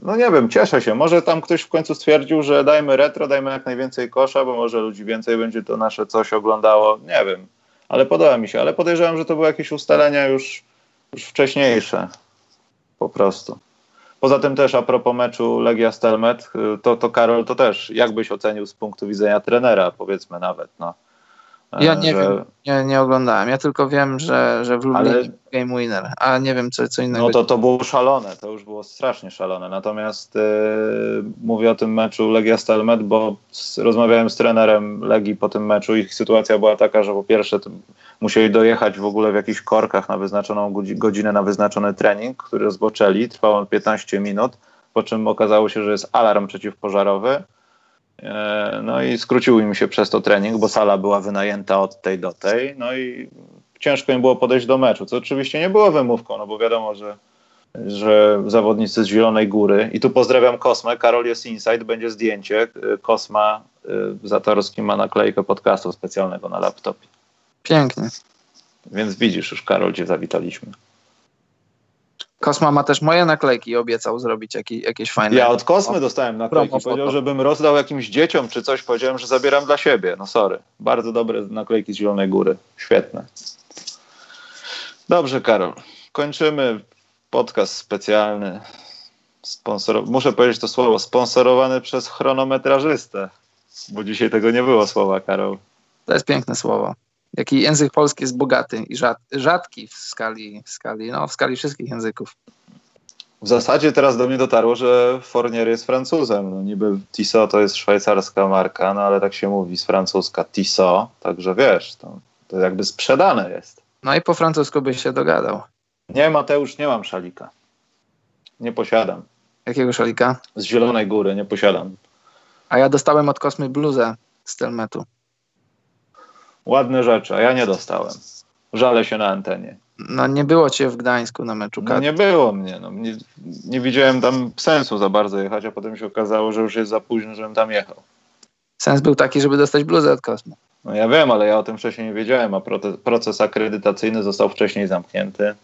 Speaker 1: no nie wiem, cieszę się. Może tam ktoś w końcu stwierdził, że dajmy retro, dajmy jak najwięcej kosza, bo może ludzi więcej będzie to nasze coś oglądało. Nie wiem ale podoba mi się. Ale podejrzewam, że to były jakieś ustalenia już, już wcześniejsze. Po prostu. Poza tym też a propos meczu Legia Stelmet, to, to Karol, to też jak byś ocenił z punktu widzenia trenera, powiedzmy nawet, no.
Speaker 2: Ja nie że... wiem, nie, nie oglądałem. Ja tylko wiem, że, że w Lublinie Ale... game winner, a nie wiem co, co innego.
Speaker 1: No to to było szalone, to już było strasznie szalone. Natomiast yy, mówię o tym meczu Legia Stelmet, bo z, rozmawiałem z trenerem Legii po tym meczu. Ich sytuacja była taka, że po pierwsze musieli dojechać w ogóle w jakichś korkach na wyznaczoną godzinę, na wyznaczony trening, który rozpoczęli. Trwał on 15 minut, po czym okazało się, że jest alarm przeciwpożarowy E, no i skrócił im się przez to trening, bo sala była wynajęta od tej do tej. No i ciężko im było podejść do meczu, co oczywiście nie było wymówką, no bo wiadomo, że, że zawodnicy z Zielonej Góry, i tu pozdrawiam Kosmę, Karol jest Inside, będzie zdjęcie. E, Kosma e, Zatorski ma naklejkę podcastu specjalnego na laptopie.
Speaker 2: Pięknie.
Speaker 1: Więc widzisz, już Karol, gdzie zawitaliśmy.
Speaker 2: Kosma ma też moje naklejki i obiecał zrobić jakieś, jakieś fajne.
Speaker 1: Ja od Kosmy dostałem naklejki. Powiedział, żebym rozdał jakimś dzieciom czy coś. Powiedziałem, że zabieram dla siebie. No sorry. Bardzo dobre naklejki z Zielonej Góry. Świetne. Dobrze, Karol. Kończymy podcast specjalny. Sponsor... Muszę powiedzieć to słowo. Sponsorowany przez chronometrażystę. Bo dzisiaj tego nie było słowa, Karol.
Speaker 2: To jest piękne słowo jaki język polski jest bogaty i rzadki w skali, w skali, no, w skali wszystkich języków.
Speaker 1: W zasadzie teraz do mnie dotarło, że Fournier jest Francuzem. No, niby Tissot to jest szwajcarska marka, no ale tak się mówi z francuska Tissot, także wiesz, to, to jakby sprzedane jest.
Speaker 2: No i po francusku byś się dogadał.
Speaker 1: Nie, Mateusz, nie mam szalika. Nie posiadam.
Speaker 2: Jakiego szalika?
Speaker 1: Z Zielonej Góry, nie posiadam.
Speaker 2: A ja dostałem od Kosmy bluzę z Telmetu.
Speaker 1: Ładne rzeczy, a ja nie dostałem. Żalę się na antenie.
Speaker 2: No nie było cię w Gdańsku na meczu.
Speaker 1: No nie było mnie. No, nie, nie widziałem tam sensu za bardzo jechać, a potem się okazało, że już jest za późno, żebym tam jechał.
Speaker 2: Sens był taki, żeby dostać bluzę od Kosmo.
Speaker 1: No ja wiem, ale ja o tym wcześniej nie wiedziałem, a proces akredytacyjny został wcześniej zamknięty.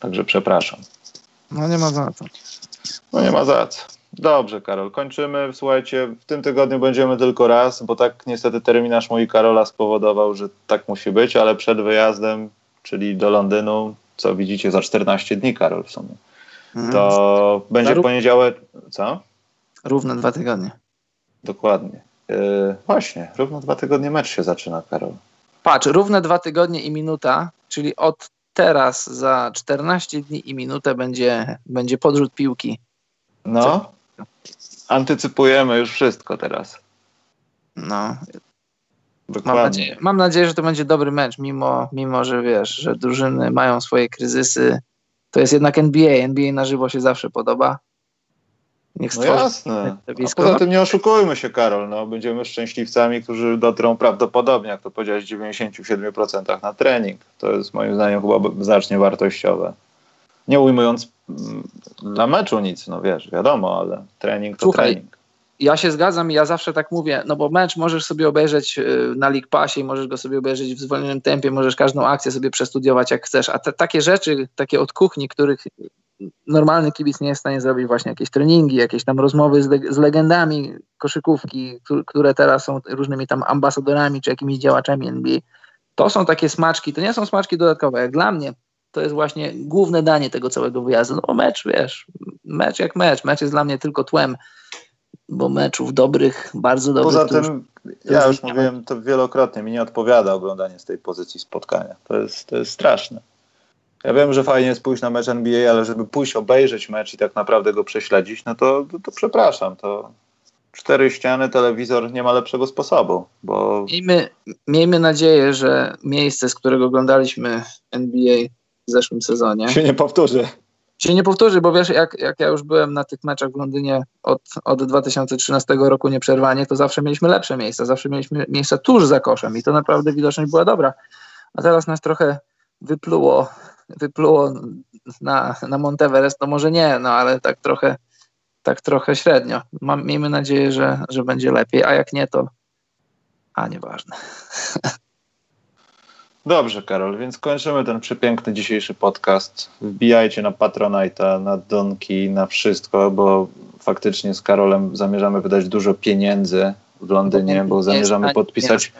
Speaker 1: Także przepraszam.
Speaker 2: No nie ma za co.
Speaker 1: No nie ma za co. Dobrze, Karol, kończymy. Słuchajcie, w tym tygodniu będziemy tylko raz, bo tak niestety terminarz mój Karola spowodował, że tak musi być, ale przed wyjazdem, czyli do Londynu, co widzicie za 14 dni, Karol, w sumie, mhm. to mhm. będzie poniedziałek. Co?
Speaker 2: Równo dwa tygodnie.
Speaker 1: Dokładnie. Yy, właśnie, równo dwa tygodnie mecz się zaczyna, Karol.
Speaker 2: Patrz, równe dwa tygodnie i minuta, czyli od teraz za 14 dni i minutę będzie, będzie podrzut piłki.
Speaker 1: No. Antycypujemy już wszystko teraz.
Speaker 2: No. Mam nadzieję, mam nadzieję, że to będzie dobry mecz, mimo, mimo że wiesz, że drużyny mają swoje kryzysy. To jest jednak NBA. NBA na żywo się zawsze podoba.
Speaker 1: Niech no jasne. A poza tym nie oszukujmy się, Karol. No, będziemy szczęśliwcami, którzy dotrą prawdopodobnie, jak to powiedziałeś, w 97% na trening. To jest moim zdaniem chyba znacznie wartościowe. Nie ujmując mm, dla meczu nic, no wiesz, wiadomo, ale trening to Słuchaj, trening.
Speaker 2: ja się zgadzam i ja zawsze tak mówię, no bo mecz możesz sobie obejrzeć y, na League Passie i możesz go sobie obejrzeć w zwolnionym tempie, możesz każdą akcję sobie przestudiować jak chcesz, a te, takie rzeczy, takie od kuchni, których normalny kibic nie jest w stanie zrobić, właśnie jakieś treningi, jakieś tam rozmowy z, le z legendami koszykówki, które teraz są różnymi tam ambasadorami czy jakimiś działaczami NBA, to są takie smaczki, to nie są smaczki dodatkowe, jak dla mnie to jest właśnie główne danie tego całego wyjazdu. No mecz, wiesz, mecz jak mecz. Mecz jest dla mnie tylko tłem, bo meczów dobrych, bardzo dobrych.
Speaker 1: Poza tym, ja już mówiłem to wielokrotnie, mi nie odpowiada oglądanie z tej pozycji spotkania. To jest, to jest straszne. Ja wiem, że fajnie jest pójść na mecz NBA, ale żeby pójść obejrzeć mecz i tak naprawdę go prześledzić, no to, to, to przepraszam, to cztery ściany, telewizor nie ma lepszego sposobu, bo...
Speaker 2: Miejmy, miejmy nadzieję, że miejsce, z którego oglądaliśmy NBA w zeszłym sezonie.
Speaker 1: Się nie powtórzy.
Speaker 2: Się nie powtórzy, bo wiesz, jak, jak ja już byłem na tych meczach w Londynie od, od 2013 roku nieprzerwanie, to zawsze mieliśmy lepsze miejsca, zawsze mieliśmy miejsca tuż za koszem i to naprawdę widoczność była dobra. A teraz nas trochę wypluło, wypluło na, na Monteverest, no może nie, no ale tak trochę, tak trochę średnio. Mam, miejmy nadzieję, że, że będzie lepiej, a jak nie, to a nieważne. [laughs]
Speaker 1: Dobrze, Karol, więc kończymy ten przepiękny dzisiejszy podcast. Wbijajcie na Patronite'a, na Donki, na wszystko, bo faktycznie z Karolem zamierzamy wydać dużo pieniędzy w Londynie, bo zamierzamy podpisać.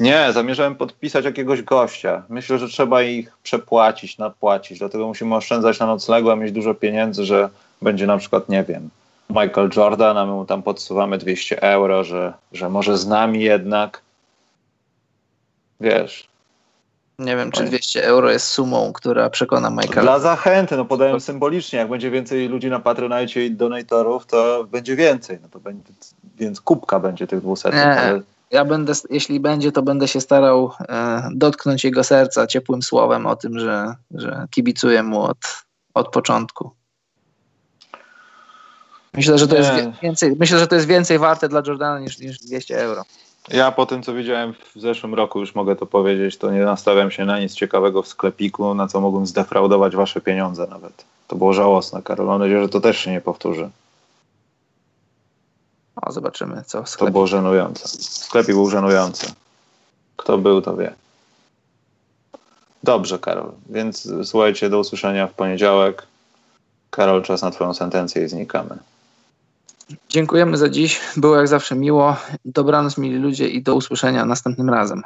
Speaker 1: Nie, zamierzałem podpisać jakiegoś gościa. Myślę, że trzeba ich przepłacić, nadpłacić, dlatego musimy oszczędzać na noclegu, a mieć dużo pieniędzy, że będzie na przykład, nie wiem, Michael Jordan, a my mu tam podsuwamy 200 euro, że, że może z nami jednak. Wiesz,
Speaker 2: nie wiem, czy 200 euro jest sumą, która przekona Michaela.
Speaker 1: Dla zachęty, no podaję symbolicznie. Jak będzie więcej ludzi na Patronite i donatorów, to będzie więcej. No to będzie, więc kubka będzie tych 200. Nie, ale...
Speaker 2: Ja będę, jeśli będzie, to będę się starał e, dotknąć jego serca ciepłym słowem o tym, że, że kibicuję mu od, od początku. Myślę, że to jest więcej, myślę, że to jest więcej warte dla Jordana niż, niż 200 euro.
Speaker 1: Ja po tym, co widziałem w zeszłym roku, już mogę to powiedzieć, to nie nastawiam się na nic ciekawego w sklepiku, na co mogłem zdefraudować wasze pieniądze nawet. To było żałosne, Karol. Mam nadzieję, że to też się nie powtórzy.
Speaker 2: O, zobaczymy, co w
Speaker 1: sklepie. To było żenujące. Sklepik był żenujący. Kto był, to wie. Dobrze, Karol. Więc słuchajcie, do usłyszenia w poniedziałek. Karol, czas na twoją sentencję i znikamy.
Speaker 2: Dziękujemy za dziś. Było jak zawsze miło. Dobranoc, mili ludzie, i do usłyszenia następnym razem.